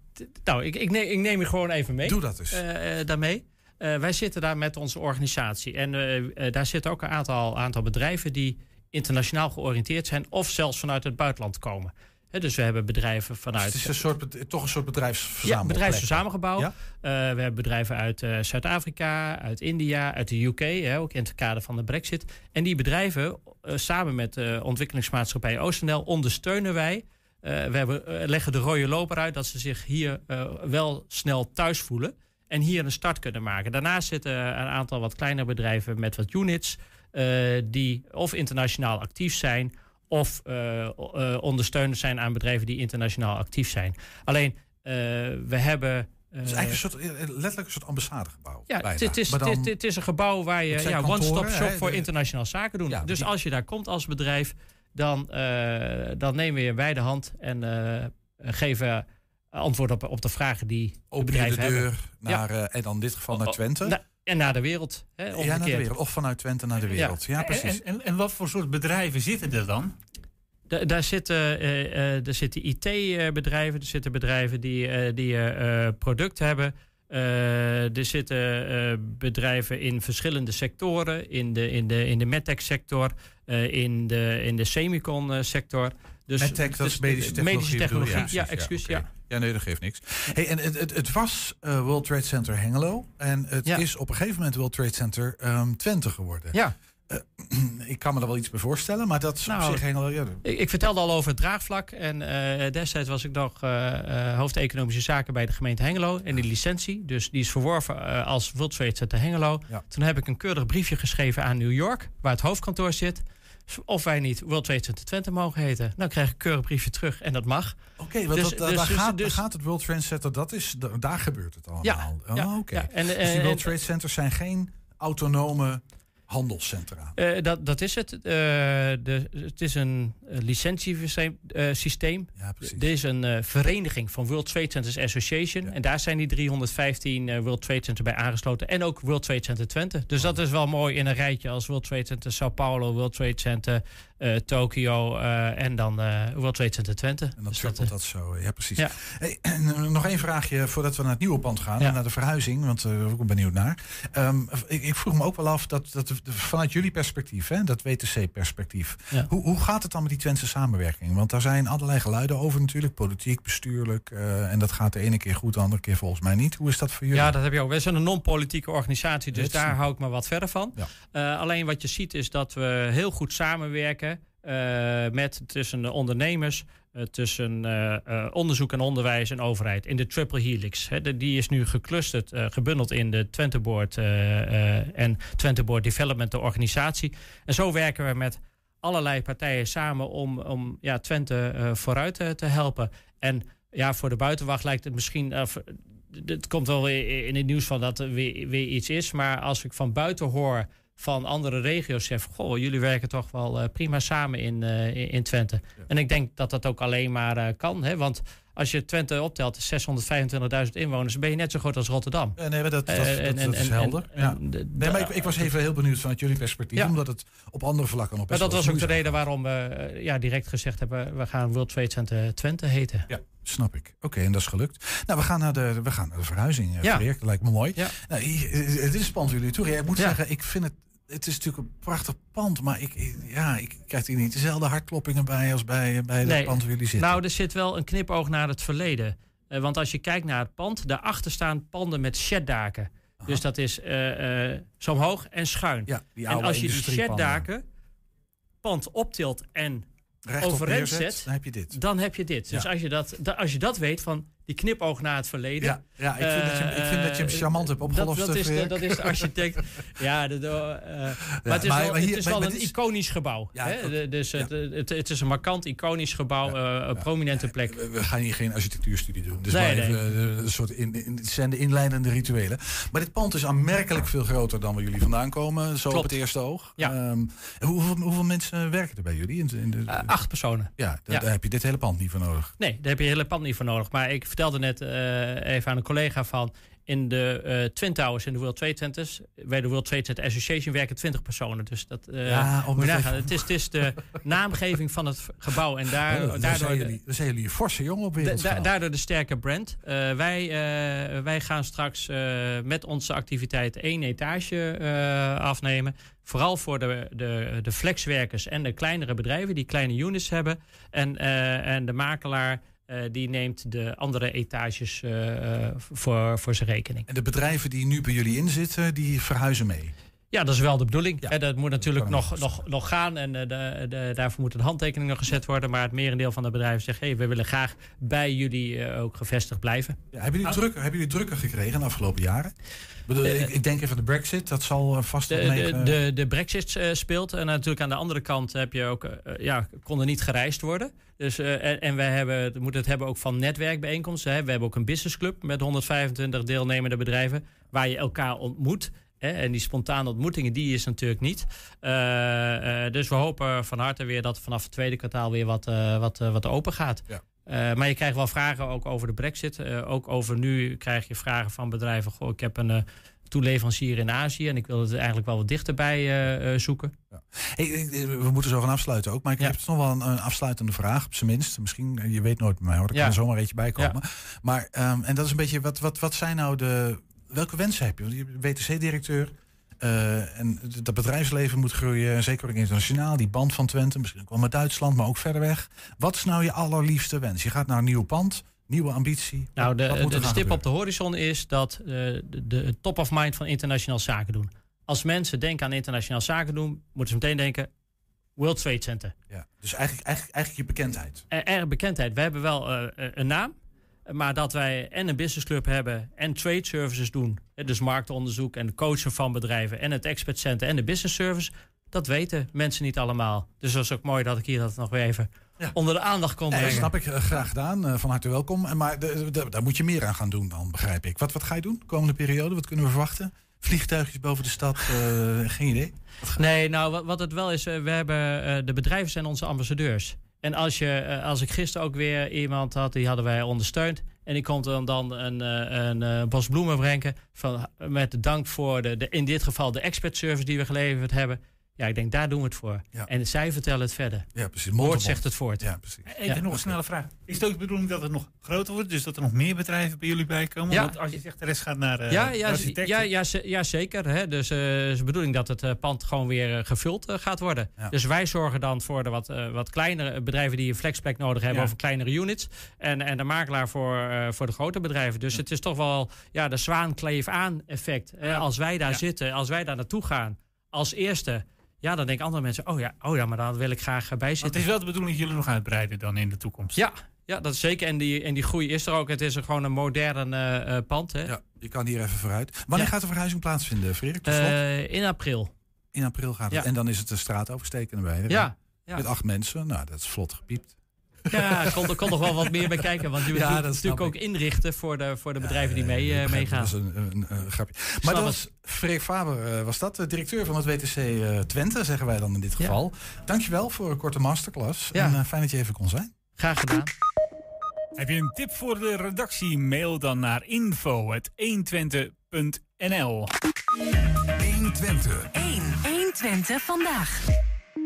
S26: nou, ik, ik, neem, ik neem je gewoon even mee.
S4: Doe dat eens.
S26: eh, eh, daarmee. Eh, wij zitten daar met onze organisatie. En eh, eh, daar zitten ook een aantal, aantal bedrijven die internationaal georiënteerd zijn. Of zelfs vanuit het buitenland komen. Dus we hebben bedrijven vanuit.
S4: het is een soort, toch een soort bedrijfsverzamelplek.
S26: Ja, bedrijfsverzamelgebouw.
S4: Ja?
S26: Eh, we hebben bedrijven uit eh, Zuid-Afrika, uit India, uit de UK, hè, ook in het kader van de Brexit. En die bedrijven, eh, samen met de ontwikkelingsmaatschappij Oosternel, ondersteunen wij. We hebben, leggen de rode loper uit dat ze zich hier wel snel thuis voelen. En hier een start kunnen maken. Daarnaast zitten een aantal wat kleinere bedrijven met wat units. die of internationaal actief zijn. Of eh, o- eh, ondersteunend zijn aan bedrijven die internationaal actief zijn. Alleen, eh, we hebben.
S4: Het is eigenlijk een soort, eh, letterlijk een soort ambassadegebouw.
S26: Ja,
S4: bijna.
S26: het, is,
S4: dan-
S26: het, het is een gebouw waar je ja, one-stop shop voor
S4: de-
S26: internationaal zaken doen.
S4: Ja,
S26: dus
S4: die-
S26: als je daar komt als bedrijf, dan, eh, dan nemen we je bij de hand en eh, geven antwoord op, op de vragen die
S4: Open je
S26: bedrijven
S4: de deur
S26: hebben.
S4: naar, eh, en dan in dit geval naar
S26: Oh,
S4: Twente.
S26: En naar de wereld. Hè,
S4: ja, naar de
S26: omgekeerd.
S4: wereld. Of vanuit Twente naar de wereld. Ja, precies.
S2: En, en, en wat voor soort bedrijven zitten er dan?
S26: Da- daar zitten, eh, eh, er zitten IT-bedrijven, er zitten bedrijven die, eh, die producten hebben. Uh, er zitten uh, bedrijven in verschillende sectoren. In de, in de, in de medtech-sector, uh, in de, in de semicon-sector.
S4: Dus, medtech, dat is medische technologie.
S26: Medische technologie, ja,
S4: ja,
S26: excuus, ja.
S4: Ja, nee, dat geeft niks. Hey, en het, het, het was World Trade Center Hengelo. En het ja. is op een gegeven moment World Trade Center um, Twente geworden.
S26: Ja.
S4: Uh, ik kan me er wel iets bij voorstellen, maar dat is nou, op zich Hengelo... Ja.
S26: Ik, ik, vertelde al over het draagvlak. En uh, destijds was ik nog hoofd economische zaken bij de gemeente Hengelo. En die licentie, dus die is verworven als World Trade Center Hengelo. Ja. Toen heb ik een keurig briefje geschreven aan New York, waar het hoofdkantoor zit of wij niet World Trade Center Twente mogen heten. Nou krijg ik een keurig briefje terug en dat mag.
S4: Oké, okay, dus, dus, daar, dus, gaat, dus, gaat het World Trade Center, dat is, daar gebeurt het allemaal.
S26: Ja,
S4: oh,
S26: ja,
S4: oké. Okay.
S26: Ja, en,
S4: dus die World Trade Centers zijn geen autonome handelscentra.
S26: Uh, dat, dat is het. Uh, de, het is een licentiesysteem. Uh, systeem.
S4: Ja, precies.
S26: Er is een vereniging van World Trade Centers Association. Ja. En daar zijn die 315 World Trade Centers bij aangesloten. En ook World Trade Center Twente. Dus oh. dat is wel mooi in een rijtje als World Trade Center Sao Paulo, World Trade Center uh, Tokio uh, en dan uh, World Trade Center Twente.
S4: En dus dat, dat zo, ja precies. Ja. Hey, nog één vraagje voordat we naar het nieuwe pand gaan, ja. naar de verhuizing, want daar ben ik ook benieuwd naar. Um, ik, ik, vroeg me ook wel af, dat, dat vanuit jullie perspectief, hè, dat WTC-perspectief, ja. hoe, hoe gaat het dan met die Twentse samenwerking? Want daar zijn allerlei geluiden over natuurlijk, politiek, bestuurlijk, en dat gaat de ene keer goed, de andere keer volgens mij niet. Hoe is dat voor jullie?
S26: Ja, dat heb je ook. Wij zijn een non-politieke organisatie, dus daar hou ik me wat verder van. alleen wat je ziet is dat we heel goed samenwerken met tussen de ondernemers, uh, tussen uh, onderzoek en onderwijs en overheid in de triple helix. Die is nu geclusterd, gebundeld in de Twente Board en Twente Board Development, de organisatie. En zo werken we met allerlei partijen samen om, om ja, Twente vooruit te helpen. En ja, voor de buitenwacht lijkt het misschien. het komt wel weer in het nieuws van dat er weer iets is. Maar als ik van buiten hoor van andere regio's zegt: Goh, jullie werken toch wel uh, prima samen in, uh, in Twente. Ja. En ik denk dat dat ook alleen maar uh, kan. Hè? Want als je Twente optelt, 625.000 inwoners, ben je net zo groot als Rotterdam.
S4: Ja, nee, maar dat, dat, dat, en, dat is helder. En, ja. nee, maar ik, ik, was even heel benieuwd vanuit jullie perspectief, ja. omdat het op andere vlakken
S26: best Maar dat was ook de reden waarom we ja, direct gezegd hebben: we gaan World Trade Center Twente heten.
S4: Ja. Snap ik. Oké, okay, en dat is gelukt. Nou, we gaan naar de, we gaan naar de verhuizing. Ja. Dat lijkt me mooi. Ja. Nou, het is spannend jullie toe. Ik moet zeggen, ik vind het het is natuurlijk een prachtig pand, maar ik, ja, ik krijg hier niet dezelfde hartkloppingen bij als bij, bij nee, het pand waar jullie zitten.
S26: Nou, er zit wel een knipoog naar het verleden. Uh, want als je kijkt naar het pand, daarachter staan panden met sheddaken. Dus dat is uh, uh, zo hoog en schuin.
S4: Ja,
S26: die en als je die sheddaken pand optilt en overeind zet,
S4: dan heb je dit.
S26: Dan heb je dit. Dus als, je dat, als je dat weet van die knipoog naar het verleden.
S4: Ja, ja ik, vind dat je, ik vind dat je hem charmant hebt opgelost.
S26: Dat, dat, is, de, dat is de architect. ja, de, de, uh, ja, maar het is maar, wel, maar hier, het is wel een iconisch gebouw. Ja, hè? De, dus het, het, het, is een markant iconisch gebouw, uh, een prominente plek.
S4: We, we, gaan hier geen architectuurstudie doen. Dus nee, nee. Even, een soort in, in, het zijn de inleidende rituelen. Maar dit pand is aanmerkelijk veel groter dan waar jullie vandaan komen. Zo Klopt. op het eerste oog.
S26: Ja.
S4: Um, hoeveel, hoeveel, mensen werken er bij jullie? In, in de,
S26: acht personen.
S4: Ja, daar heb je dit hele pand niet voor nodig.
S26: Nee, daar heb je het hele pand niet voor nodig. Maar ik vertelde net uh, even aan een collega van... in de uh, Twin Towers in de World Trade Centers... bij de World Trade Center Association werken 20 personen. Dus dat uh, ja, moet nagaan. Het is, het is de naamgeving van het gebouw. En daar,
S4: oh, daardoor zijn jullie, zijn jullie forse jongen op
S26: da, Daardoor de sterke brand. wij, wij gaan straks met onze activiteit één etage afnemen. Vooral voor de, de, de flexwerkers en de kleinere bedrijven... die kleine units hebben. En, en de makelaar... Uh, die neemt de andere etages uh, voor, voor zijn rekening.
S4: En de bedrijven die nu bij jullie inzitten, die verhuizen mee?
S26: Ja, dat is wel de bedoeling. Ja, dat moet natuurlijk nog, nog, nog gaan en de, de, daarvoor moeten handtekeningen gezet worden. Maar het merendeel van de bedrijven zegt: hey, we willen graag bij jullie ook gevestigd blijven.
S4: Ja, hebben, jullie druk, hebben jullie drukker gekregen de afgelopen jaren? Bedoel, ik, ik, denk even de Brexit, dat zal vast
S26: de, mee, de, de, de, Brexit speelt. En natuurlijk aan de andere kant heb je ook, ja, kon er niet gereisd worden. Dus, en, en wij hebben, we moeten het hebben ook van netwerkbijeenkomsten. Hè. We hebben ook een businessclub met 125 deelnemende bedrijven waar je elkaar ontmoet. Hè. En die spontane ontmoetingen, die is natuurlijk niet. Uh, uh, dus we hopen van harte weer dat vanaf het tweede kwartaal weer wat, wat, wat open gaat. Ja. Uh, maar je krijgt wel vragen ook over de brexit. Uh, ook over nu krijg je vragen van bedrijven. Goh, ik heb een, toeleverancier in Azië. En ik wil het eigenlijk wel wat dichterbij eh, eh, zoeken.
S4: Hey, eh, we moeten zo gaan afsluiten ook. Maar ik heb nog wel een, een afsluitende vraag, op zijn minst. Misschien, je weet nooit bij mij hoor, er
S26: Ja.
S4: kan er zomaar eentje bij komen. Maar, ehm, en dat is een beetje, wat, wat, wat zijn nou de, welke wensen heb je? Want je bent WTC-directeur. eh, en dat bedrijfsleven moet groeien, zeker ook internationaal. Die band van Twente, misschien ook wel met Duitsland, maar ook verder weg. Wat is nou je allerliefste wens? Je gaat naar een nieuw pand, nieuwe ambitie.
S26: Nou,
S4: Wat
S26: de, stip op de horizon is dat eh, de, de top of mind van internationaal zaken doen. Als mensen denken aan internationaal zaken doen, moeten ze meteen denken World Trade Center.
S4: Ja, dus eigenlijk, eigenlijk, eigenlijk je bekendheid.
S26: Er, er bekendheid. We hebben wel eh, een naam, maar dat wij en een businessclub hebben en trade services doen, dus marktonderzoek en coachen van bedrijven en het expert center en de business service, dat weten mensen niet allemaal. Dus dat is ook mooi dat ik hier dat nog weer even onder de aandacht kon brengen.
S4: snap ik, eh, graag gedaan. Eh, van harte welkom. En Maar de- de- daar moet je meer aan gaan doen dan, begrijp ik. Wat, wat ga je doen de komende periode? Wat kunnen we verwachten? Vliegtuigjes boven de stad? eh, geen idee.
S26: Nee, nou wat, wat het wel is, we hebben de bedrijven zijn onze ambassadeurs. En als, je, eh, als ik gisteren ook weer iemand had, die hadden wij ondersteund. En die komt dan, dan een, eh, een eh, bos bloemen brengen. Van, met dank voor de, de, in dit geval de expert service die we geleverd hebben. Ja, ik denk daar doen we het voor. En zij vertellen het verder.
S4: Ja, precies. Mond op
S26: zegt het voort.
S4: Ja, precies.
S2: Even nog een snelle vraag. Is het ook de bedoeling dat het nog groter wordt? Dus dat er nog meer bedrijven bij jullie bij komen?
S26: Ja.
S2: Want als je zegt de rest gaat naar eh
S26: ja, ja,
S2: architecten.
S26: ja, ja, ze- ja, zeker. Hè. Dus eh, het is de bedoeling dat het eh, pand gewoon weer gevuld gaat worden.
S2: Ja.
S26: Dus wij zorgen dan voor de wat, eh, wat kleinere bedrijven die een flexplek nodig hebben
S2: Ja.
S26: over kleinere units. En, en de makelaar voor, eh, voor de grote bedrijven. Dus het is toch wel ja, de zwaan kleef aan effect. hè. Als wij daar
S2: Ja.
S26: zitten, als wij daar naartoe gaan als eerste. Ja, dan denken andere mensen, oh ja, oh ja maar daar wil ik graag bij
S2: Want het
S26: zitten.
S2: is wel de bedoeling dat jullie nog uitbreiden dan in de toekomst.
S26: Ja, ja, dat is zeker. En die, en die groei is er ook. Het is er gewoon een modern eh, eh, pand. Hè?
S4: Ja, je kan hier even vooruit. Wanneer
S26: Ja.
S4: gaat de verhuizing plaatsvinden, Frederik?
S26: Eh, in april.
S4: In april gaat het.
S26: ja.
S4: En dan is het de straat oversteken erbij.
S26: Ja, ja.
S4: Met acht mensen. Nou, dat is vlot gepiept.
S26: Ja, er kon, er kon nog wel wat meer bij kijken. Want je moet
S4: Ja,
S26: natuurlijk-
S4: dat snap
S26: natuurlijk ook inrichten voor de, voor de bedrijven die mee, eh, meegaan.
S4: Dat was een, een, een grapje. Maar
S26: Snap
S4: dat was Freek Faber, eh, was dat, de directeur van het WTC eh, Twente, zeggen wij dan in dit geval. Dankjewel voor een korte masterclass.
S26: Ja.
S4: En fijn dat je even kon zijn.
S26: Graag gedaan.
S2: Heb je een tip voor de redactie? Mail dan naar info.120.nl
S12: 120.
S8: 1. 120 vandaag.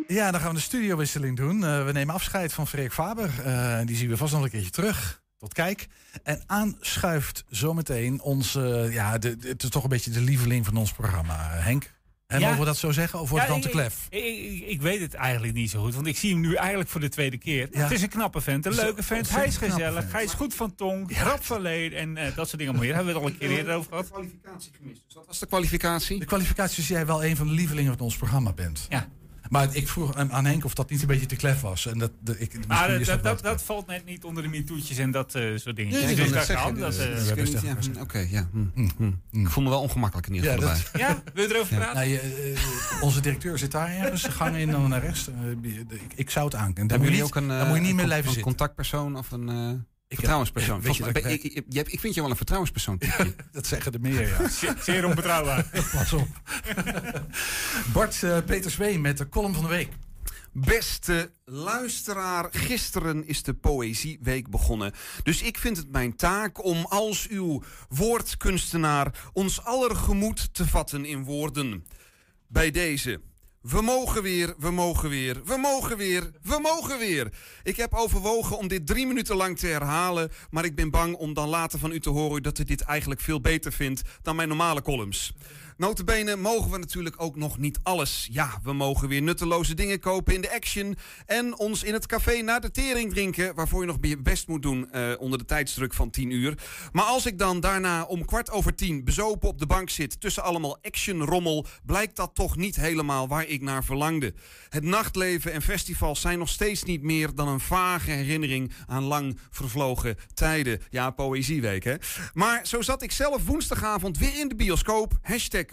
S4: Ja, dan gaan we de studiowisseling doen. Eh, we nemen afscheid van Freek Faber. Eh, die zien we vast nog een keertje terug. Tot kijk. En aanschuift zometeen onze, ja, de, de- het is toch een beetje de lieveling van ons programma. Henk, en
S2: Ja.
S4: mogen we dat zo zeggen? Of wordt
S2: Ja,
S4: het dan te
S2: ik-
S4: klef?
S2: Ik, ik, ik weet het eigenlijk niet zo goed, want ik zie hem nu eigenlijk voor de tweede keer.
S4: Ja.
S2: Het is een knappe vent, een leuke vent. Hij is gezellig,
S4: vent.
S2: hij is goed van tong, rap van leed en eh, dat soort dingen meer. Hebben we het al een keer eerder over gehad?
S27: kwalificatie gemist. Dus wat was de kwalificatie?
S4: De kwalificatie is jij wel een van de lievelingen van ons programma bent.
S2: Ja.
S4: Maar ik vroeg aan aan Henk of dat niet een beetje te klef was. En dat, de, ik,
S2: Maar
S4: misschien
S2: dat, dat, dat, dat valt net niet onder de MeToo'tjes en dat eh, soort dingen.
S27: Ja,
S2: dus dat kan.
S27: dus- dus ja, hm, Oké, ja. hm, hm. Ik voel me wel ongemakkelijk in ieder
S4: Ja,
S27: geval
S4: dat-
S27: erbij.
S2: Ja, wil je erover praten?
S4: Nou, je, eh, onze directeur zit daar ergens, de gang in dan naar rechts. Eh, ik, ik zou het aankennen.
S27: Jullie
S4: moet
S27: ook
S4: je
S27: een,
S4: niet- daar moet je niet meer
S27: een
S4: blijven zitten.
S27: een contactpersoon of een eh,
S4: heb-
S27: vertrouwenspersoon?
S4: weet je dat
S27: ik, ik, ik- ik vind je wel een vertrouwenspersoon.
S4: Dat zeggen de meer, ja.
S2: Zeer- onbetrouwbaar.
S4: Pas op. Bart eh Peter Zween met de column van de week.
S27: Beste luisteraar, gisteren is de Poëzieweek begonnen. Dus ik vind het mijn taak om als uw woordkunstenaar ons aller gemoed te vatten in woorden. Bij deze. We mogen weer, we mogen weer, we mogen weer, we mogen weer. Ik heb overwogen om dit drie minuten lang te herhalen, maar ik ben bang om dan later van u te horen dat u dit eigenlijk veel beter vindt dan mijn normale columns. Notabene mogen we natuurlijk ook nog niet alles. Ja, we mogen weer nutteloze dingen kopen in de Action en ons in het café naar de tering drinken, waarvoor je nog je best moet doen eh, onder de tijdsdruk van 10 uur. Maar als ik dan daarna om kwart over tien bezopen op de bank zit tussen allemaal action-rommel, blijkt dat toch niet helemaal waar ik naar verlangde. Het nachtleven en festivals zijn nog steeds niet meer dan een vage herinnering aan lang vervlogen tijden. Ja, poëzieweek hè. Maar zo zat ik zelf woensdagavond weer in de bioscoop.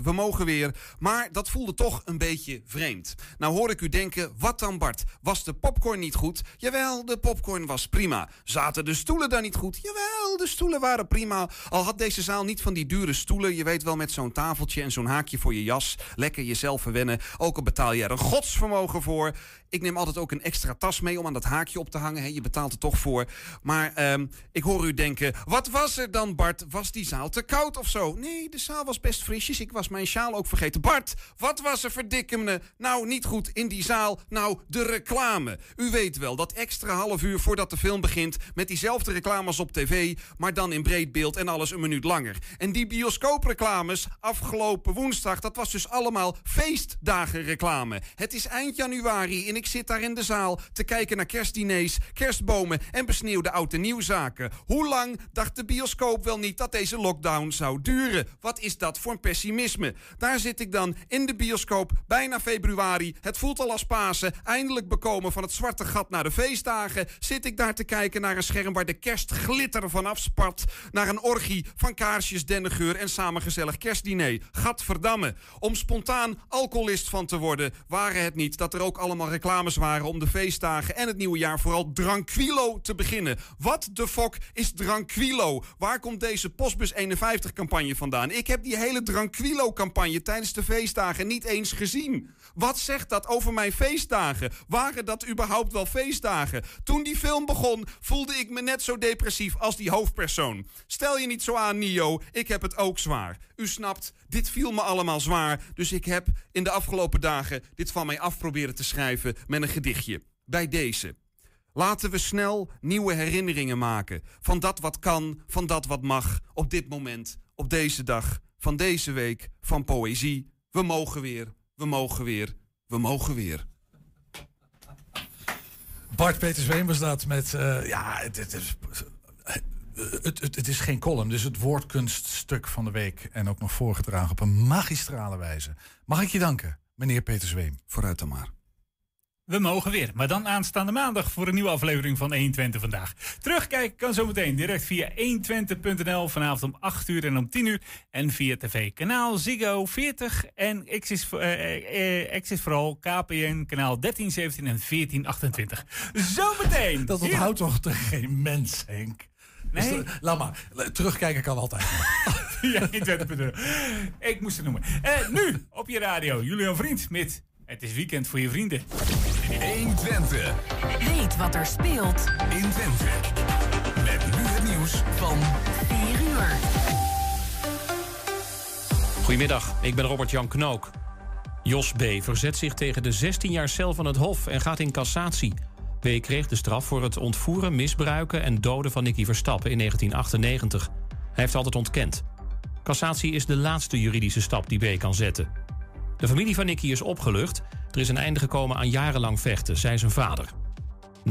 S27: We mogen weer. Maar dat voelde toch een beetje vreemd. Nou hoor ik u denken, wat dan Bart? Was de popcorn niet goed? Jawel, de popcorn was prima. Zaten de stoelen dan niet goed? Jawel, de stoelen waren prima. Al had deze zaal niet van die dure stoelen. Je weet wel, met zo'n tafeltje en zo'n haakje voor je jas. Lekker jezelf verwennen. Ook al betaal je er een godsvermogen voor. Ik neem altijd ook een extra tas mee om aan dat haakje op te hangen. Hè. Je betaalt er toch voor. Maar ehm, ik hoor u denken, wat was er dan Bart? Was die zaal te koud of zo? Nee, de zaal was best frisjes. Ik was mijn sjaal ook vergeten. Bart, wat was er verdikken me? Nou, niet goed in die zaal. Nou, de reclame. U weet wel, dat extra half uur voordat de film begint... met diezelfde reclames op tv, maar dan in breed beeld en alles een minuut langer. En die bioscoopreclames afgelopen woensdag... dat was dus allemaal feestdagenreclame. Het is eind januari en ik zit daar in de zaal... te kijken naar kerstdiners, kerstbomen en besneeuwde oud en nieuwzaken. Hoe lang dacht de bioscoop wel niet dat deze lockdown zou duren? Wat is dat voor een pessimisme? Daar zit ik dan in de bioscoop, bijna februari. Het voelt al als Pasen. Eindelijk bekomen van het zwarte gat naar de feestdagen. Zit ik daar te kijken naar een scherm waar de kerstglitter vanaf spat. Naar een orgie van kaarsjes, dennengeur en samengezellig kerstdiner. Gadverdamme. Om spontaan alcoholist van te worden, waren het niet dat er ook allemaal reclames waren om de feestdagen en het nieuwe jaar vooral Dranquilo te beginnen. Wat de fok is Dranquilo? Waar komt deze Postbus 51 campagne vandaan? Ik heb die hele Dranquilo campagne tijdens de feestdagen niet eens gezien. Wat zegt dat over mijn feestdagen? Waren dat überhaupt wel feestdagen? Toen die film begon, voelde ik me net zo depressief als die hoofdpersoon. Stel je niet zo aan, Nio, ik heb het ook zwaar. U snapt, dit viel me allemaal zwaar, dus ik heb in de afgelopen dagen dit van mij af proberen te schrijven met een gedichtje. Bij deze. Laten we snel nieuwe herinneringen maken. Van dat wat kan, van dat wat mag. Op dit moment, op deze dag, van deze week, van poëzie. We mogen weer, we mogen weer, we mogen weer.
S4: Bart Peter Zweem was dat met. eh, ja, het, het, is, het, het, het is geen column, dus het woordkunststuk van de week. En ook nog voorgedragen op een magistrale wijze. Mag ik je danken, meneer Peter Zweem?
S27: Vooruit dan maar.
S2: We mogen weer, maar dan aanstaande maandag voor een nieuwe aflevering van 120 vandaag. Terugkijken kan zometeen direct via 120.nl vanavond om 8 uur en om 10 uur. En via tv kanaal Ziggo 40 en Xis, eh, eh, Xis vooral KPN kanaal 13, 17 en 14, 28. Zometeen!
S4: Dat onthoudt toch geen mens, Henk?
S2: Nee.
S4: Dus, eh, laat maar. Terugkijken kan altijd.
S2: ja, 120.nl. Ik moest het noemen. Eh, nu op je radio, Julian Vriend met Het is weekend voor je vrienden.
S12: 120.
S28: Weet wat er speelt
S12: in Twente. Met nu het nieuws van
S28: 4 uur.
S29: Goedemiddag, ik ben Robert-Jan Knook. Jos B. verzet zich tegen de 16 jaar cel van het Hof en gaat in cassatie. B. kreeg de straf voor het ontvoeren, misbruiken en doden van Nicky Verstappen in 1998. Hij heeft altijd ontkend. Cassatie is de laatste juridische stap die B. kan zetten. De familie van Nicky is opgelucht. Er is een einde gekomen aan jarenlang vechten, zei zijn vader.